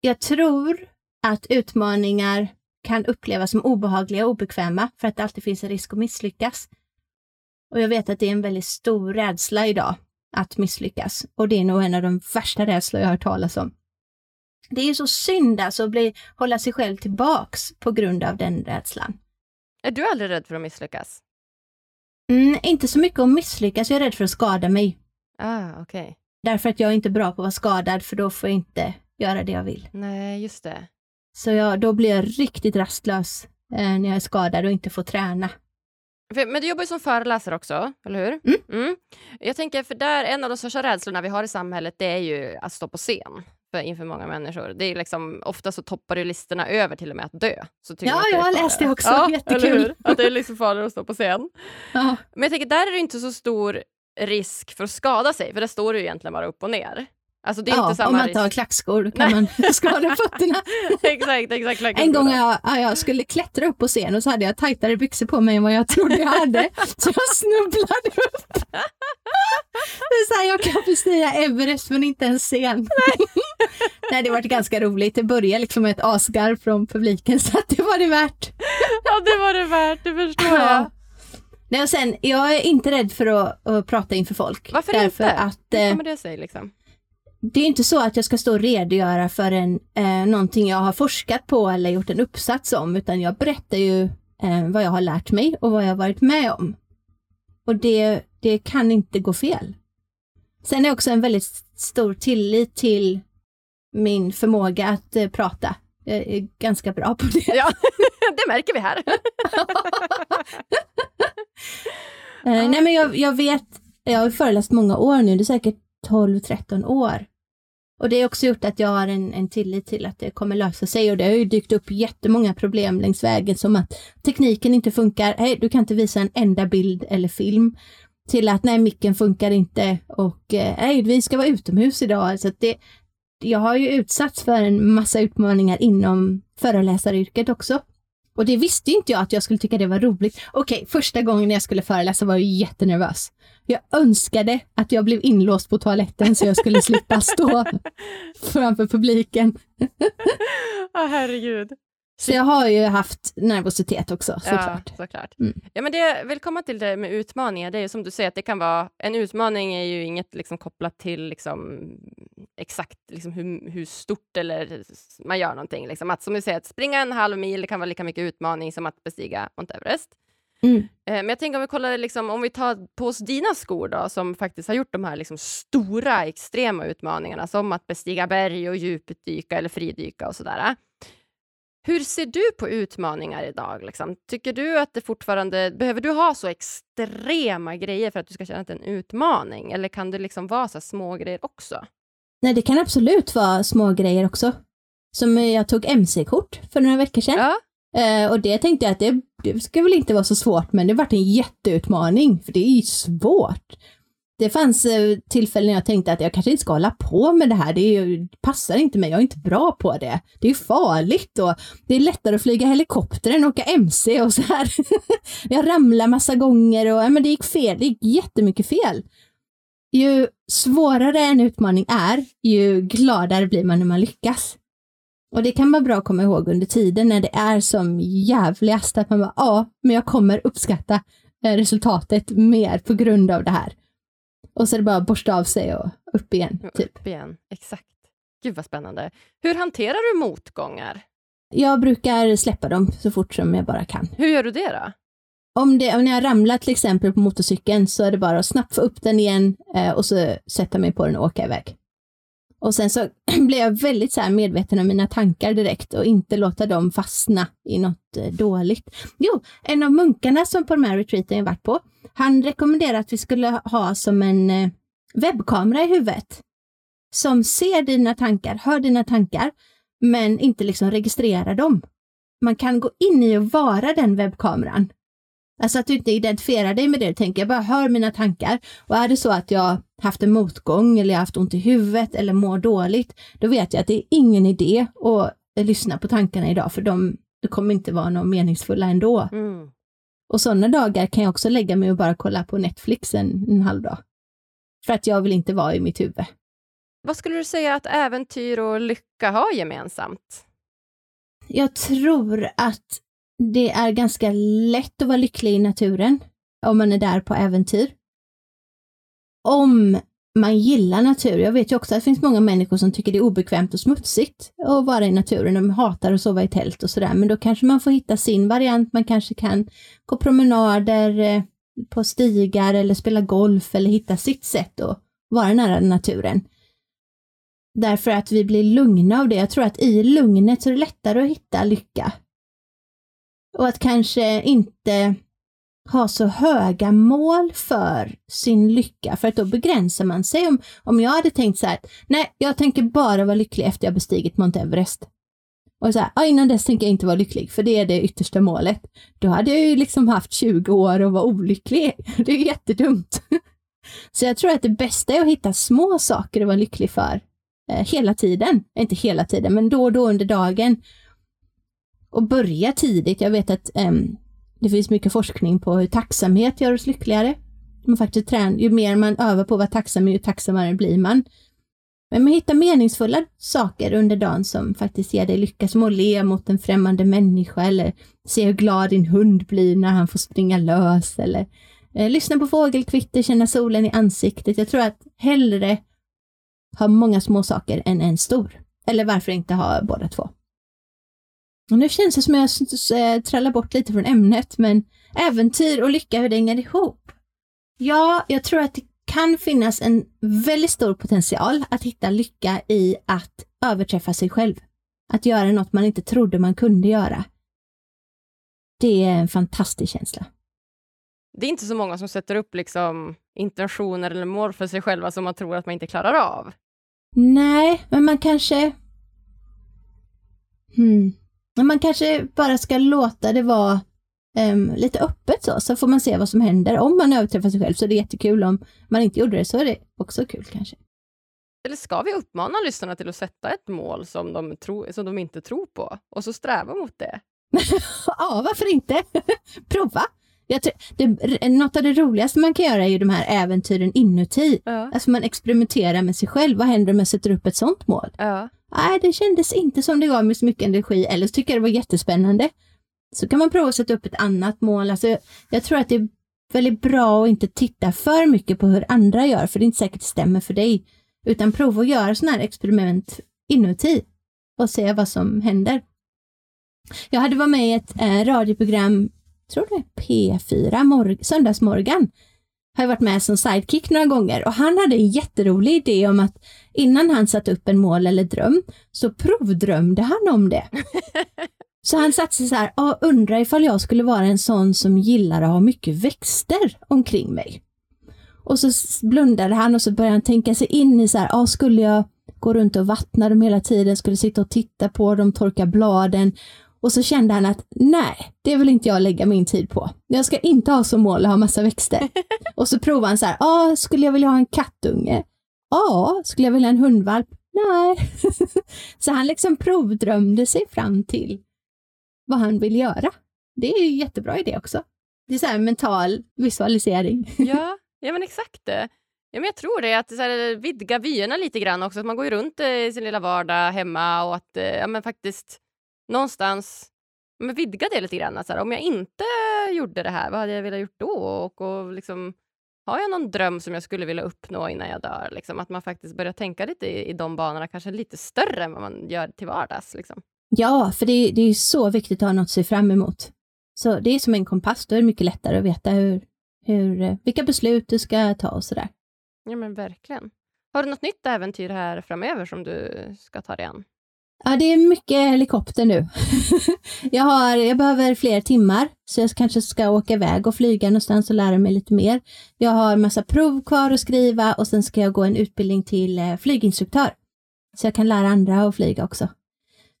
jag tror att utmaningar kan upplevas som obehagliga och obekväma för att det alltid finns en risk att misslyckas. Och jag vet att det är en väldigt stor rädsla idag att misslyckas. Och det är nog en av de värsta rädslor jag har hört talas om. Det är så synd alltså att bli, hålla sig själv tillbaks på grund av den rädslan. Är du aldrig rädd för att misslyckas? Mm, inte så mycket att misslyckas, jag är rädd för att skada mig. Ah, okej. Därför att jag är inte bra på att vara skadad, för då får jag inte göra det jag vill. Nej, just det. Så jag, då blir jag riktigt rastlös eh, när jag är skadad och inte får träna. Men du jobbar ju som föreläsare också, eller hur? Mm. Mm. Jag tänker, för där, en av de största rädslorna vi har i samhället, det är ju att stå på scen för, inför många människor. Det är liksom, ofta så toppar ju listorna över till och med att dö. Så Ja, att jag har läst det också. Ja, Jättekul. Att det är liksom farligare att stå på scen. Ja, Men jag tänker, där är det inte så stor risk för att skada sig, för där står ju egentligen bara upp och ner. Alltså det är ja inte samma om man risk. tar klackskor då kan man skada fötterna. exakt, exakt. En gång jag, ja, jag skulle klättra upp på scen och så hade jag tajtare byxor på mig än vad jag trodde jag hade. Så jag snubblade upp. Det är så här, jag kan bestiga Everest men inte en scen. Nej, det var ganska roligt. Det började liksom med ett asgarv från publiken så att det var det värt. Ja, det var det värt, det förstår jag. Ja. Nej, och sen, jag är inte rädd för att, att prata inför folk. Varför därför inte? Att, Hur eh, kommer det sig liksom? Det är inte så att jag ska stå och redogöra för en, eh, någonting jag har forskat på eller gjort en uppsats om, utan jag berättar ju eh, vad jag har lärt mig och vad jag har varit med om. Och det, det kan inte gå fel. Sen är jag också en väldigt stor tillit till min förmåga att eh, prata. Jag är ganska bra på det. Ja, det märker vi här. Eh, nej men jag, jag vet, jag har föreläst många år nu, det är säkert 12-13 år. Och det har också gjort att jag har en, en tillit till att det kommer lösa sig och det har ju dykt upp jättemånga problem längs vägen som att tekniken inte funkar, hej du kan inte visa en enda bild eller film. Till att nej micken funkar inte och eh, nej vi ska vara utomhus idag. Så att det, jag har ju utsatts för en massa utmaningar inom föreläsaryrket också. Och det visste inte jag att jag skulle tycka det var roligt. Okej, första gången jag skulle föreläsa var jag jättenervös. Jag önskade att jag blev inlåst på toaletten så jag skulle slippa stå framför publiken. Ja, oh, herregud. Så jag har ju haft nervositet också, såklart. Ja, såklart. Mm. ja men det jag vill komma till det med utmaningar, det är ju som du säger att det kan vara, en utmaning är ju inget liksom kopplat till liksom, exakt liksom hur, hur stort eller man gör någonting. Liksom. Att som du säger, att springa en halv mil det kan vara lika mycket utmaning som att bestiga Mount Everest. Mm. Eh, men jag tänker om vi kollar, liksom, om vi tar på oss dina skor då, som faktiskt har gjort de här liksom, stora extrema utmaningarna, som att bestiga berg och djupdyka eller fridyka och sådär. Hur ser du på utmaningar idag? Liksom? Tycker du att det fortfarande, behöver du ha så extrema grejer för att du ska känna att det är en utmaning? Eller kan det liksom vara så små grejer också? Nej, det kan absolut vara små grejer också. Som jag tog MC-kort för några veckor sedan. Ja. Uh, och det tänkte jag att det, det ska väl inte vara så svårt, men det vart en jätteutmaning, för det är ju svårt. Det fanns eh, tillfällen när jag tänkte att jag kanske inte ska hålla på med det här, det ju, passar inte mig, jag är inte bra på det. Det är farligt och det är lättare att flyga helikopter än att åka MC och så här. jag ramlade massa gånger och ja, men det gick fel, det gick jättemycket fel. Ju svårare en utmaning är, ju gladare blir man när man lyckas. Och det kan vara bra att komma ihåg under tiden när det är som jävligast, att man bara, ja, men jag kommer uppskatta eh, resultatet mer på grund av det här. Och så är det bara borsta av sig och upp igen. Typ. Upp igen, exakt. Gud vad spännande. Hur hanterar du motgångar? Jag brukar släppa dem så fort som jag bara kan. Hur gör du det då? Om, det, om jag ramlar till exempel på motorcykeln så är det bara att snabbt få upp den igen eh, och så sätta mig på den och åka iväg. Och sen så blir jag väldigt så medveten om mina tankar direkt och inte låta dem fastna i något eh, dåligt. Jo, en av munkarna som på de här retreaten jag varit på, han rekommenderade att vi skulle ha som en eh, webbkamera i huvudet. Som ser dina tankar, hör dina tankar, men inte liksom registrerar dem. Man kan gå in i och vara den webbkameran. Alltså att du inte identifierar dig med det du tänker, jag bara hör mina tankar. Och är det så att jag haft en motgång eller jag haft ont i huvudet eller mår dåligt, då vet jag att det är ingen idé att lyssna på tankarna idag, för de, de kommer inte vara något meningsfulla ändå. Mm. Och sådana dagar kan jag också lägga mig och bara kolla på Netflix en, en halv dag. För att jag vill inte vara i mitt huvud. Vad skulle du säga att äventyr och lycka har gemensamt? Jag tror att det är ganska lätt att vara lycklig i naturen om man är där på äventyr. Om man gillar natur. Jag vet ju också att det finns många människor som tycker det är obekvämt och smutsigt att vara i naturen. De hatar att sova i tält och sådär. Men då kanske man får hitta sin variant. Man kanske kan gå promenader eh, på stigar eller spela golf eller hitta sitt sätt att vara nära naturen. Därför att vi blir lugna av det. Jag tror att i lugnet så är det lättare att hitta lycka. Och att kanske inte ha så höga mål för sin lycka, för att då begränsar man sig. Om, om jag hade tänkt så här, nej, jag tänker bara vara lycklig efter jag bestigit Mount Everest. Och så här, ah, innan dess tänker jag inte vara lycklig, för det är det yttersta målet. Då hade jag ju liksom haft 20 år och vara olycklig. Det är ju jättedumt. Så jag tror att det bästa är att hitta små saker att vara lycklig för eh, hela tiden. Inte hela tiden, men då och då under dagen och börja tidigt. Jag vet att um, det finns mycket forskning på hur tacksamhet gör oss lyckligare. Man faktiskt tränar, ju mer man övar på att vara tacksam, ju tacksammare blir man. Men man hittar meningsfulla saker under dagen som faktiskt ger dig lycka, som att le mot en främmande människa eller se hur glad din hund blir när han får springa lös eller eh, lyssna på fågelkvitter, känna solen i ansiktet. Jag tror att hellre ha många små saker än en stor. Eller varför inte ha båda två? Och nu känns det som att jag eh, trallar bort lite från ämnet, men äventyr och lycka, hur det hänger ihop? Ja, jag tror att det kan finnas en väldigt stor potential att hitta lycka i att överträffa sig själv. Att göra något man inte trodde man kunde göra. Det är en fantastisk känsla. Det är inte så många som sätter upp liksom intentioner eller mål för sig själva som man tror att man inte klarar av. Nej, men man kanske... Hmm. Man kanske bara ska låta det vara um, lite öppet så, så får man se vad som händer. Om man överträffar sig själv så är det jättekul. Om man inte gjorde det så är det också kul kanske. Eller ska vi uppmana lyssnarna till att sätta ett mål som de, tro, som de inte tror på och så sträva mot det? ja, varför inte? Prova! Jag tror, det, något av det roligaste man kan göra är ju de här äventyren inuti. Ja. Alltså man experimenterar med sig själv. Vad händer om jag sätter upp ett sånt mål? Ja. Nej, det kändes inte som det gav mig så mycket energi, eller så tycker jag det var jättespännande. Så kan man prova att sätta upp ett annat mål. Alltså, jag tror att det är väldigt bra att inte titta för mycket på hur andra gör, för det är inte säkert det stämmer för dig. Utan prova att göra sådana här experiment inuti och se vad som händer. Jag hade varit med i ett eh, radioprogram, tror det är P4, morg Söndagsmorgon. Har varit med som sidekick några gånger och han hade en jätterolig idé om att innan han satte upp en mål eller dröm så provdrömde han om det. Så han satte sig så här, undrar ifall jag skulle vara en sån som gillar att ha mycket växter omkring mig. Och så blundade han och så började han tänka sig in i så här, skulle jag gå runt och vattna dem hela tiden, skulle sitta och titta på dem, torka bladen. Och så kände han att nej, det vill inte jag lägga min tid på. Jag ska inte ha som mål att ha massa växter. och så provade han så här, ja, skulle jag vilja ha en kattunge? Ja, skulle jag vilja ha en hundvalp? Nej. så han liksom provdrömde sig fram till vad han vill göra. Det är ju jättebra idé också. Det är så mental visualisering. ja, ja, men exakt. Ja, men jag tror det, att så här, vidga vyerna lite grann också. Att man går ju runt i sin lilla vardag hemma och att ja, men faktiskt någonstans men vidga det lite grann. Att, om jag inte gjorde det här, vad hade jag velat gjort då? Och, och liksom, har jag någon dröm som jag skulle vilja uppnå innan jag dör? Liksom, att man faktiskt börjar tänka lite i, i de banorna, kanske lite större än vad man gör till vardags. Liksom. Ja, för det, det är så viktigt att ha något att se fram emot. Så det är som en kompass, då är det mycket lättare att veta hur, hur, eh, vilka beslut du ska ta och sådär. Ja, men verkligen. Har du något nytt äventyr här framöver som du ska ta dig an? Ja, det är mycket helikopter nu. jag, har, jag behöver fler timmar, så jag kanske ska åka iväg och flyga någonstans och lära mig lite mer. Jag har massa prov kvar att skriva och sen ska jag gå en utbildning till eh, flyginstruktör. Så jag kan lära andra att flyga också.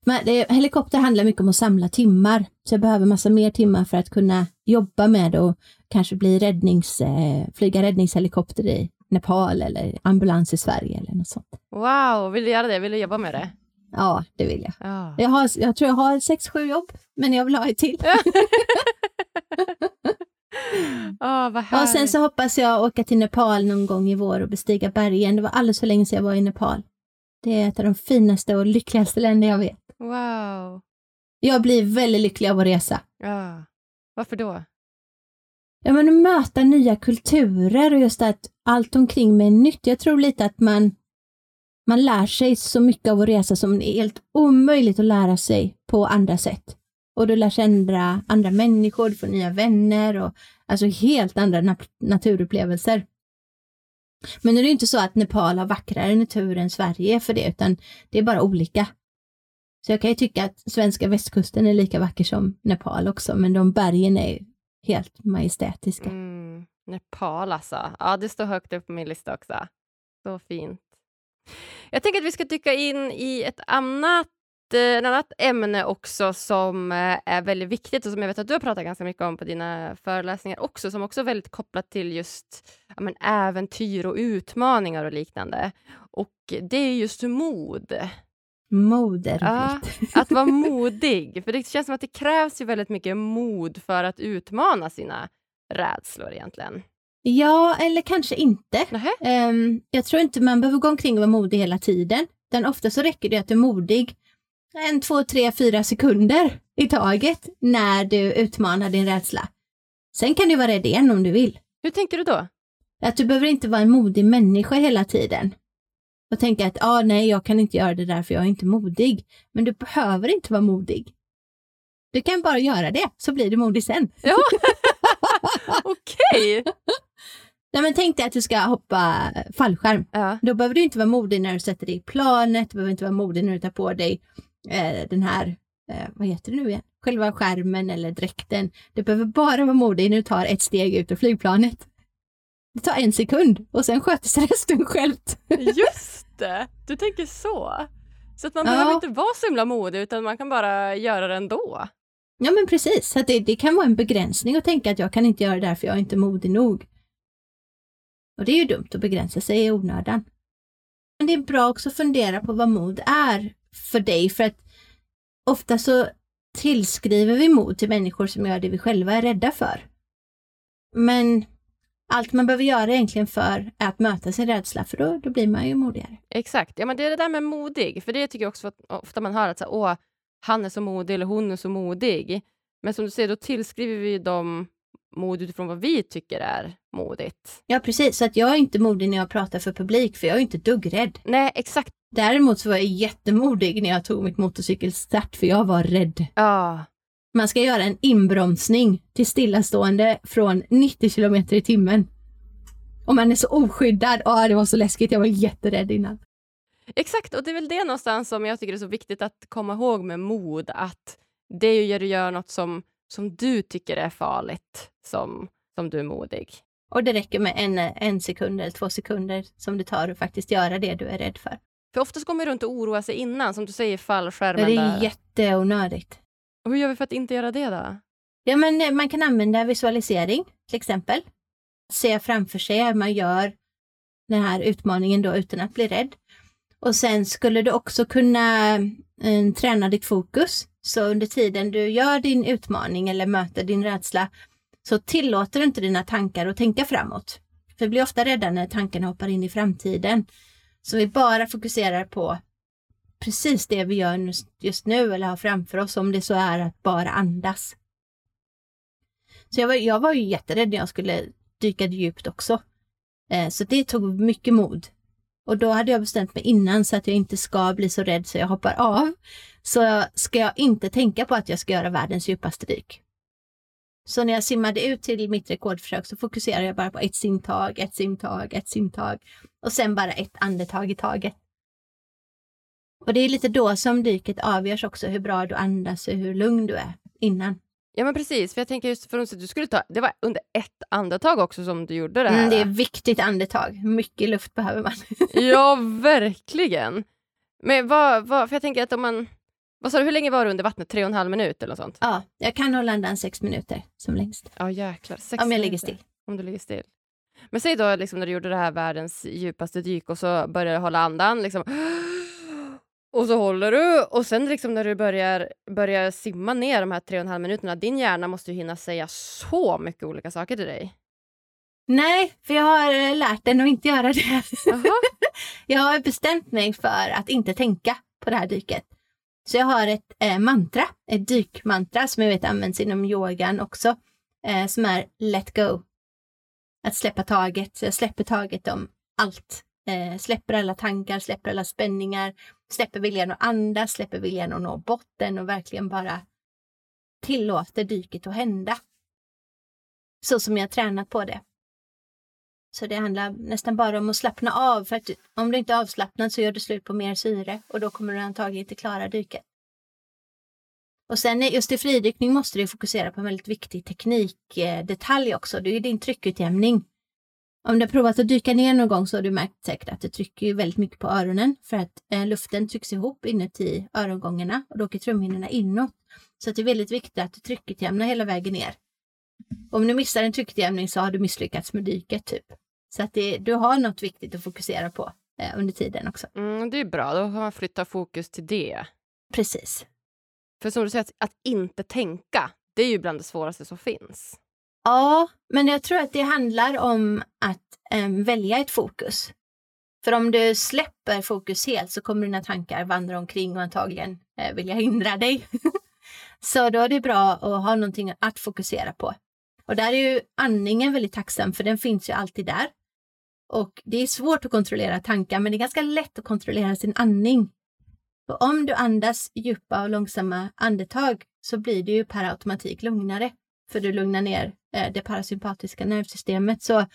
Men det, helikopter handlar mycket om att samla timmar, så jag behöver massa mer timmar för att kunna jobba med och kanske bli räddnings, eh, flyga räddningshelikopter i Nepal eller ambulans i Sverige eller något sånt. Wow, vill du göra det? Vill du jobba med det? Ja, det vill jag. Ja. Jag, har, jag tror jag har sex, sju jobb, men jag vill ha ett till. oh, vad och sen så hoppas jag åka till Nepal någon gång i vår och bestiga bergen. Det var alldeles för länge sedan jag var i Nepal. Det är ett av de finaste och lyckligaste länder jag vet. Wow. Jag blir väldigt lycklig av att resa. Ja. Varför då? Ja, men att möta nya kulturer och just att allt omkring mig är nytt. Jag tror lite att man, man lär sig så mycket av att resa som är helt omöjligt att lära sig på andra sätt. Och du lär känna andra människor, du får nya vänner och alltså helt andra nat naturupplevelser. Men nu är det inte så att Nepal har vackrare natur än Sverige för det, utan det är bara olika. Så jag kan ju tycka att svenska västkusten är lika vacker som Nepal också, men de bergen är helt majestätiska. Mm, Nepal alltså. Ja, det står högt upp på min lista också. Så fint. Jag tänker att vi ska dyka in i ett annat ett annat ämne också som eh, är väldigt viktigt och som jag vet att du har pratat ganska mycket om på dina föreläsningar också, som också är väldigt kopplat till just ja, men, äventyr och utmaningar och liknande. Och det är just mod. Mod är ja, Att vara modig. För det känns som att det krävs ju väldigt mycket mod för att utmana sina rädslor egentligen. Ja, eller kanske inte. Um, jag tror inte man behöver gå omkring och vara modig hela tiden. Den ofta så räcker det att du är modig en, två, tre, fyra sekunder i taget när du utmanar din rädsla. Sen kan du vara rädd igen om du vill. Hur tänker du då? Att du behöver inte vara en modig människa hela tiden. Och tänka att ah, nej, jag kan inte göra det där för jag är inte modig. Men du behöver inte vara modig. Du kan bara göra det, så blir du modig sen. Ja, okej. Nej, men tänk dig att du ska hoppa fallskärm. Ja. Då behöver du inte vara modig när du sätter dig i planet, du behöver inte vara modig när du tar på dig eh, den här, eh, vad heter det nu igen, själva skärmen eller dräkten. Du behöver bara vara modig när du tar ett steg ut ur flygplanet. Det tar en sekund och sen sköter sig resten självt. Just det, du tänker så. Så att man Ja. behöver inte vara så himla modig utan man kan bara göra det ändå. Ja men precis, att det, det kan vara en begränsning att tänka att jag kan inte göra det därför jag är inte modig nog. Och det är ju dumt att begränsa sig i onödan. Men det är bra också att fundera på vad mod är för dig för att ofta så tillskriver vi mod till människor som gör det vi själva är rädda för. Men allt man behöver göra egentligen för är att möta sin rädsla för då, då blir man ju modigare. Exakt, ja men det är det där med modig, för det tycker jag också att ofta man hör att så, här, åh, han är så modig eller hon är så modig. Men som du säger, då tillskriver vi dem mod utifrån vad vi tycker är modigt. Ja precis, så att jag är inte modig när jag pratar för publik för jag är inte ett dugg rädd. Nej, exakt. Däremot så var jag jättemodig när jag tog mitt motorcykelstart för jag var rädd. Ja, Man ska göra en inbromsning till stillastående från 90 kilometer i timmen. Och man är så oskyddad. Ja, det var så läskigt. Jag var jätterädd innan. exakt. Och det är väl det någonstans som jag tycker är så viktigt att komma ihåg med mod, att det är ju du gör något som, som du tycker är farligt, som, som du är modig. Och det räcker med en, en sekund eller två sekunder som det tar att faktiskt göra det du är rädd för. För oftast går man runt och oroar sig innan, som du säger, Det fallskärmen är där. jätteonödigt. Och hur gör vi för att inte göra det då? Ja, men eh, man kan använda visualisering till exempel. Se framför sig att man gör den här utmaningen då utan att bli rädd. Och sen skulle du också kunna eh, träna ditt fokus. Så under tiden du gör din utmaning eller möter din rädsla så tillåter du inte dina tankar att tänka framåt. För vi blir ofta rädda när tankarna hoppar in i framtiden. Så vi bara fokuserar på precis det vi gör just- nu eller har framför oss, om det så är att bara andas. Så jag var, jag var ju jätterädd när jag skulle dyka djupt också. Eh, så det tog mycket mod. Och då hade jag bestämt mig innan så att jag inte ska bli så rädd så jag hoppar av. Så ska jag inte tänka på att jag ska göra världens djupaste dyk. Så när jag simmade ut till mitt rekordförsök så fokuserade jag bara på ett simtag, ett simtag, ett simtag och sen bara ett andetag i taget. Och det är lite då som dyket avgörs också, hur bra du andas och hur lugn du är innan. Ja men precis, för jag tänker just för att du skulle ta, det var under ett andetag också som du gjorde det här. Mm, det är viktigt andetag. Mycket luft behöver man. Ja, verkligen. Men vad, vad, för jag tänker att om man, vad sa du, hur länge var du under vattnet? Tre och en halv minut eller något sånt? ja, jag kan hålla andan sex minuter som längst. Ja jäklar. Sex Om jag ligger still. Om du ligger still. Men säg då liksom när du gjorde det här världens djupaste dyk och så börjar du hålla andan liksom. Och så håller du och sen liksom när du börjar, börjar simma ner de här tre och en halv minuterna, din hjärna måste ju hinna säga så mycket olika saker till dig. Nej, för jag har eh, lärt den att inte göra det. Jag har bestämt mig för att inte tänka på det här dyket. Så jag har ett eh, mantra, ett dykmantra som jag vet används inom yogan också, eh, som är let go. Att släppa taget. Så jag släpper taget om allt. Eh, släpper alla tankar, släpper alla spänningar, släpper viljan att andas, släpper viljan att nå botten och verkligen bara tillåter dyket att hända. Så som jag har tränat på det. Så det handlar nästan bara om att slappna av. För att om du inte är avslappnad så gör du slut på mer syre och då kommer du antagligen inte klara dyket. Och sen just i fridykning måste du fokusera på en väldigt viktig teknikdetalj också. Det är din tryckutjämning. Om du har provat att dyka ner någon gång så har du märkt säkert att det trycker väldigt mycket på öronen för att eh, luften trycks ihop inuti örongångarna och då åker trumhinnorna inåt. Så det är väldigt viktigt att du tryckutjämnar hela vägen ner. Om du missar en tryckutjämning så har du misslyckats med dyket typ. Så att det, du har något viktigt att fokusera på eh, under tiden också. Mm, det är bra, då kan man flytta fokus till det. Precis. För som du säger, att, att inte tänka, det är ju bland det svåraste som finns. Ja, men jag tror att det handlar om att eh, välja ett fokus. För om du släpper fokus helt så kommer dina tankar vandra omkring och antagligen eh, vilja hindra dig. så då är det bra att ha någonting att fokusera på. Och där är ju andningen väldigt tacksam för den finns ju alltid där. Och det är svårt att kontrollera tankar men det är ganska lätt att kontrollera sin andning. Och om du andas djupa och långsamma andetag så blir du ju per automatik lugnare. För du lugnar ner eh, det parasympatiska nervsystemet. Så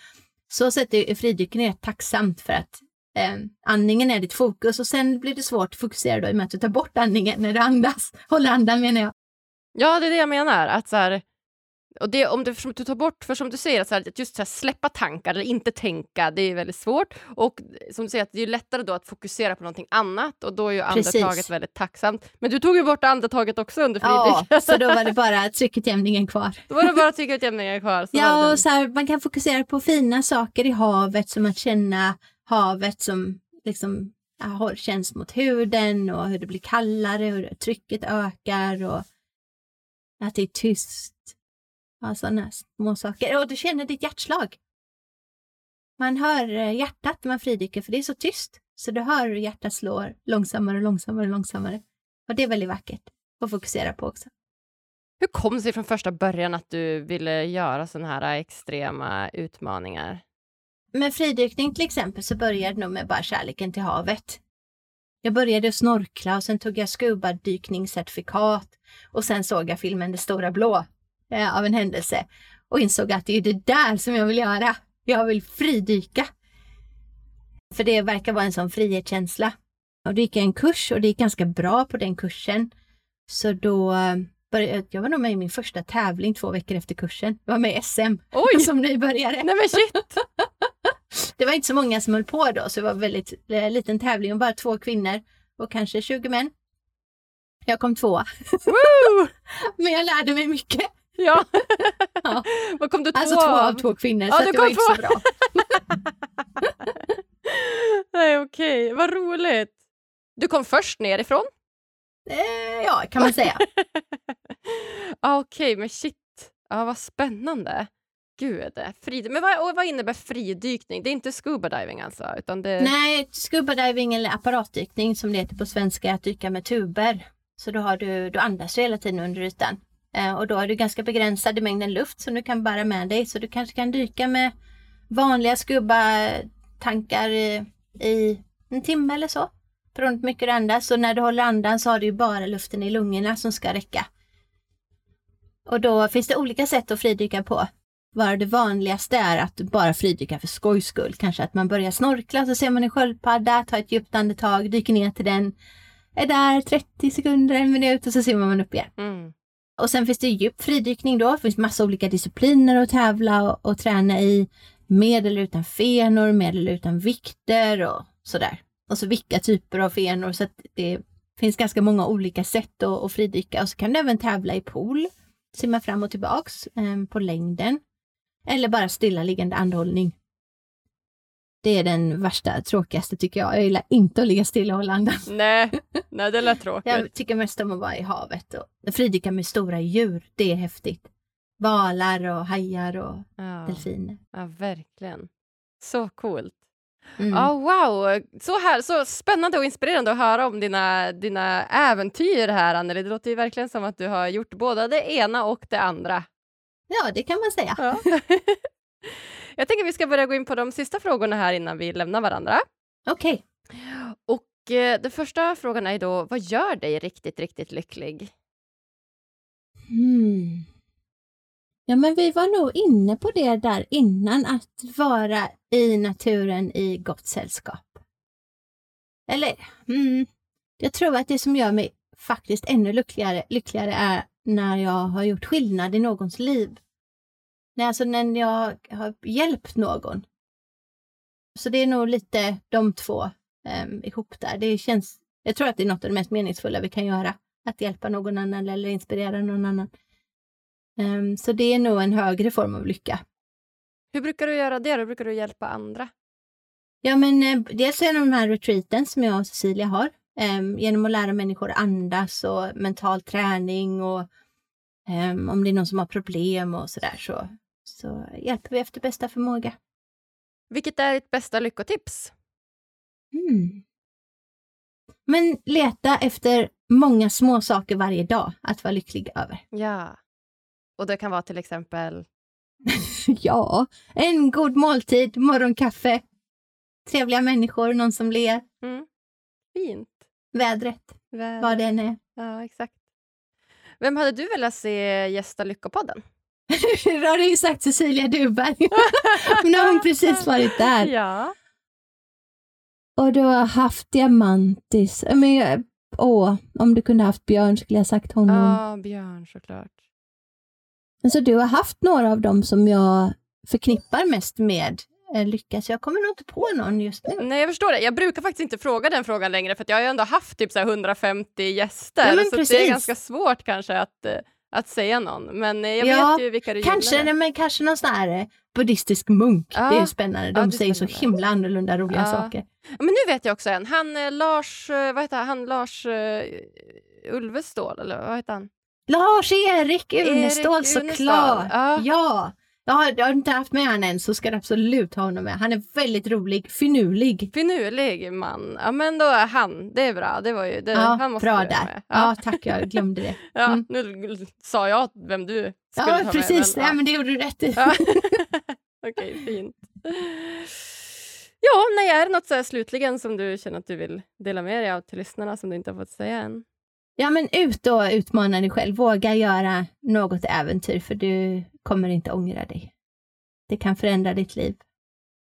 så sätt är fridykning rätt tacksamt för att eh, andningen är ditt fokus och sen blir det svårt att fokusera då i och med att du tar bort andningen när du andas. Håller andan menar jag. Ja, det är det jag menar. Att så här, och det, om du tar bort, för som du säger, så här, att just så här, släppa tankar eller inte tänka, det är väldigt svårt. Och som du säger, att det är lättare då att fokusera på någonting annat och då är ju andetaget Precis. väldigt tacksamt. Men du tog ju bort andetaget också under fridyk. Ja, så då var det bara tryckutjämningen kvar. Då var det bara tryckutjämningen kvar. ja, och så här, man kan fokusera på fina saker i havet som att känna havet som liksom känns mot huden och hur det blir kallare, hur trycket ökar och att det är tyst Sådana små saker. Och du känner ditt hjärtslag. Man hör eh, hjärtat när man fridyker för det är så tyst. Så du hör hur hjärtat slår långsammare och långsammare och långsammare. Och det är väldigt vackert att fokusera på också. Hur kom det sig från första början att du ville göra sådana här extrema utmaningar? Med fridykning till exempel så började det nog med bara kärleken till havet. Jag började snorkla och sen tog jag scuba-dykningscertifikat och sen såg jag filmen Det stora blå eh, av en händelse och insåg att det är det där som jag vill göra. Jag vill fridyka. För det verkar vara en sån frihetskänsla. Och då gick jag en kurs och det gick ganska bra på den kursen. Så då eh, började jag var nog med i min första tävling två veckor efter kursen. Jag var med i SM Oj. som nybörjare. Nej men shit! det var inte så många som höll på då, så det var en väldigt eh, liten tävling och bara två kvinnor och kanske 20 män. Jag kom tvåa. men jag lärde mig mycket. Ja. ja. Vad kom du två Alltså två av två kvinnor, ja, så det var inte så bra. Nej, okej. Okay. Vad roligt. Du kom först nerifrån? Eh, ja, kan man säga. ah, okej, okay, men shit. Ja, vad spännande. Gud, frid... men vad, vad innebär fridykning? Det är inte scuba diving alltså? Utan det... Nej, scuba diving eller apparatdykning som det heter på svenska, är att dyka med tuber. Så då, har du, du andas hela tiden under ytan. Eh, och då har du ganska begränsade mängden luft som du kan bära med dig. Så du kanske kan dyka med vanliga skubba-tankar i, i en timme eller så. Beroende på hur mycket du andas. Så när du håller andan så har du ju bara luften i lungorna som ska räcka. Och då finns det olika sätt att fridyka på. Bara det vanligaste är att bara fridyka för skojs skull. Kanske att man börjar snorkla, så ser man en sköldpadda, tar ett djupt andetag, dyker ner till den, är där 30 sekunder, en minut och så simmar man upp igen. Mm. Och sen finns det djup fridykning då. Det finns massa olika discipliner att tävla och, och träna i. Med eller utan fenor, med eller utan vikter och sådär. Och så vilka typer av fenor så att det finns ganska många olika sätt att, att fridyka. Och så kan du även tävla i pool, simma fram och tillbaks eh, på längden. Eller bara stillaliggande andhållning. Det är den värsta, tråkigaste tycker jag. Jag gillar inte att ligga stilla och hålla andan. Nej, nej det lät tråkigt. Jag tycker mest om att vara i havet och fridyka med stora djur. Det är häftigt. Valar och hajar och ja. delfiner. Ja, verkligen. Så coolt. Mm. Oh, wow, så, här, så spännande och inspirerande att höra om dina, dina äventyr här, Anneli. Det låter ju verkligen som att du har gjort både det ena och det andra. Ja, det kan man säga. Ja. Jag tänker att vi ska börja gå in på de sista frågorna här innan vi lämnar varandra. Okej. Okay. Och eh, den första frågan är då, vad gör dig riktigt, riktigt lycklig? Hmm. Ja, men vi var nog inne på det där innan, att vara i naturen i gott sällskap. Eller, mm, jag tror att det som gör mig faktiskt ännu lyckligare, lyckligare är när jag har gjort skillnad i någons liv. Nej, alltså när jag har hjälpt någon. Så det är nog lite de två um, ihop där. Det känns, jag tror att det är något av det mest meningsfulla vi kan göra. Att hjälpa någon annan eller inspirera någon annan. Um, så det är nog en högre form av lycka. Hur brukar du göra det? Hur brukar du hjälpa andra? Ja, men eh, dels genom de här retreaten som jag och Cecilia har. Eh, genom att lära människor andas och mental träning och eh, om det är någon som har problem och sådär så så hjälper vi efter bästa förmåga. Vilket är ditt bästa lyckotips? Mm. Men leta efter många små saker varje dag att vara lycklig över. Ja. Och det kan vara till exempel? ja, en god måltid, morgonkaffe, trevliga människor, någon som ler. Mm. Fint. Vädret, Vädret. vad det än är. Ja, exakt. Vem hade du velat se gästa Lyckopodden? Då har du ju sagt Cecilia Duberg. nu har hon precis varit där. Ja. Och du har haft Diamantis. Men åh, om du kunde haft Björn skulle jag sagt honom. Ja, Björn såklart. Så du har haft några av dem som jag förknippar mest med eh, lyckas. Jag kommer nog inte på någon just nu. Nej, jag förstår det. Jag brukar faktiskt inte fråga den frågan längre för jag har ju ändå haft typ så här 150 gäster. Ja, men så det är ganska svårt kanske att, eh, att säga någon. Men eh, jag Ja, vet ju vilka du Kanske, gillar. men kanske någon sån här eh, buddhistisk munk. Ja. Det är spännande. De Ja, säger så spännande. himla annorlunda roliga saker. Men nu vet jag också en. Han eh, Lars, vad heter han? Lars uh, Ulvestål, eller vad heter han? Lars-Erik Erik Unestål Unestål, såklart! ja. Ja. Jag har, jag har inte haft med honom än så ska du absolut ha honom med. Han är väldigt rolig, finurlig. Finurlig man. Ja men då är han, det är bra. Det var ju, det, Ja, han måste bra där. med. Ja. tack, jag glömde det. Ja, Mm. Nu sa jag vem du skulle Ja, ta med. precis. men, Ja, men det gjorde du rätt i. Ja. Okej, fint. Ja, nej, är det något så slutligen som du känner att du vill dela med dig av till lyssnarna som du inte har fått säga än? Ja, men ut och utmana dig själv. Våga göra något äventyr för du kommer inte ångra dig. Det kan förändra ditt liv.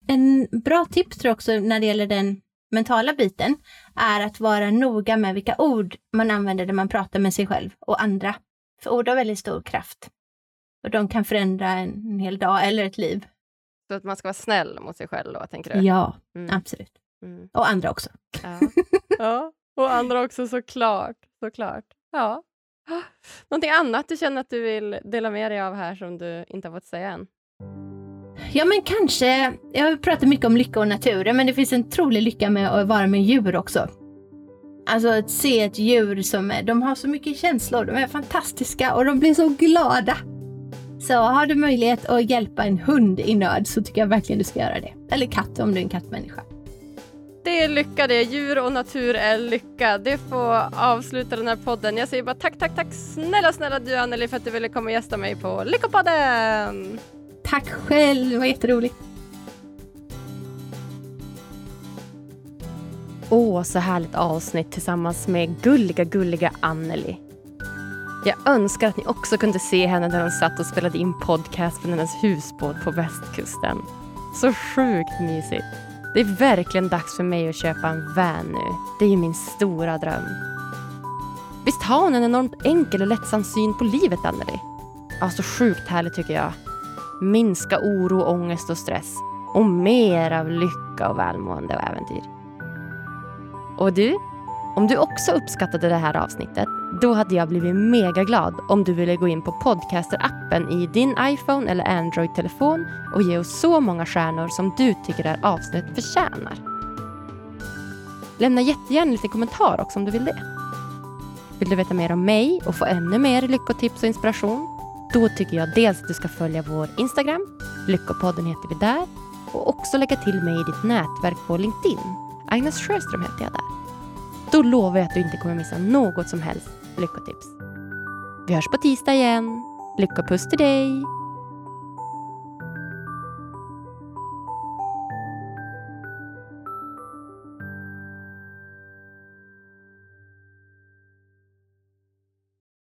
En bra tips tror jag också när det gäller den mentala biten är att vara noga med vilka ord man använder när man pratar med sig själv och andra. För ord har väldigt stor kraft. Och de kan förändra en hel dag eller ett liv. Så att man ska vara snäll mot sig själv då, tänker du? Ja, Mm. absolut. Mm. Och andra också. Ja. ja, och andra också såklart. såklart. Ja. Någonting annat du känner att du vill dela med dig av här som du inte har fått säga än? Ja, men kanske. Jag har pratat mycket om lycka och naturen, men det finns en trolig lycka med att vara med djur också. Alltså att se ett djur som är, de har så mycket känslor, de är fantastiska och de blir så glada. Så har du möjlighet att hjälpa en hund i nöd så tycker jag verkligen du ska göra det. Eller katt om du är en kattmänniska. Det är lycka det. Djur och natur är lycka. Det får avsluta den här podden. Jag säger bara tack, tack, tack snälla, snälla du Anneli för att du ville komma och gästa mig på Lyckopodden! Tack själv, det var jätteroligt. Åh, så härligt avsnitt tillsammans med gulliga, gulliga Anneli. Jag önskar att ni också kunde se henne när hon satt och spelade in podcast från hennes husbåt på västkusten. Så sjukt mysigt. Det är verkligen dags för mig att köpa en van nu. Det är ju min stora dröm. Visst har hon en enormt enkel och lättsam syn på livet, Anneli? Ja, så sjukt härligt tycker jag. Minska oro, ångest och stress. Och mer av lycka och välmående och äventyr. Och du, om du också uppskattade det här avsnittet, då hade jag blivit mega glad om du ville gå in på Podcaster-appen i din iPhone eller Android-telefon och ge oss så många stjärnor som du tycker det här avsnittet förtjänar. Lämna jättegärna lite kommentar också om du vill det. Vill du veta mer om mig och få ännu mer lyckotips och inspiration? Då tycker jag dels att du ska följa vår Instagram, Lyckopodden heter vi där, och också lägga till mig i ditt nätverk på LinkedIn. Agnes Sjöström heter jag där. Då lovar jag att du inte kommer missa något som helst lyckotips. Vi hörs på tisdag igen. Lyckopuss till dig!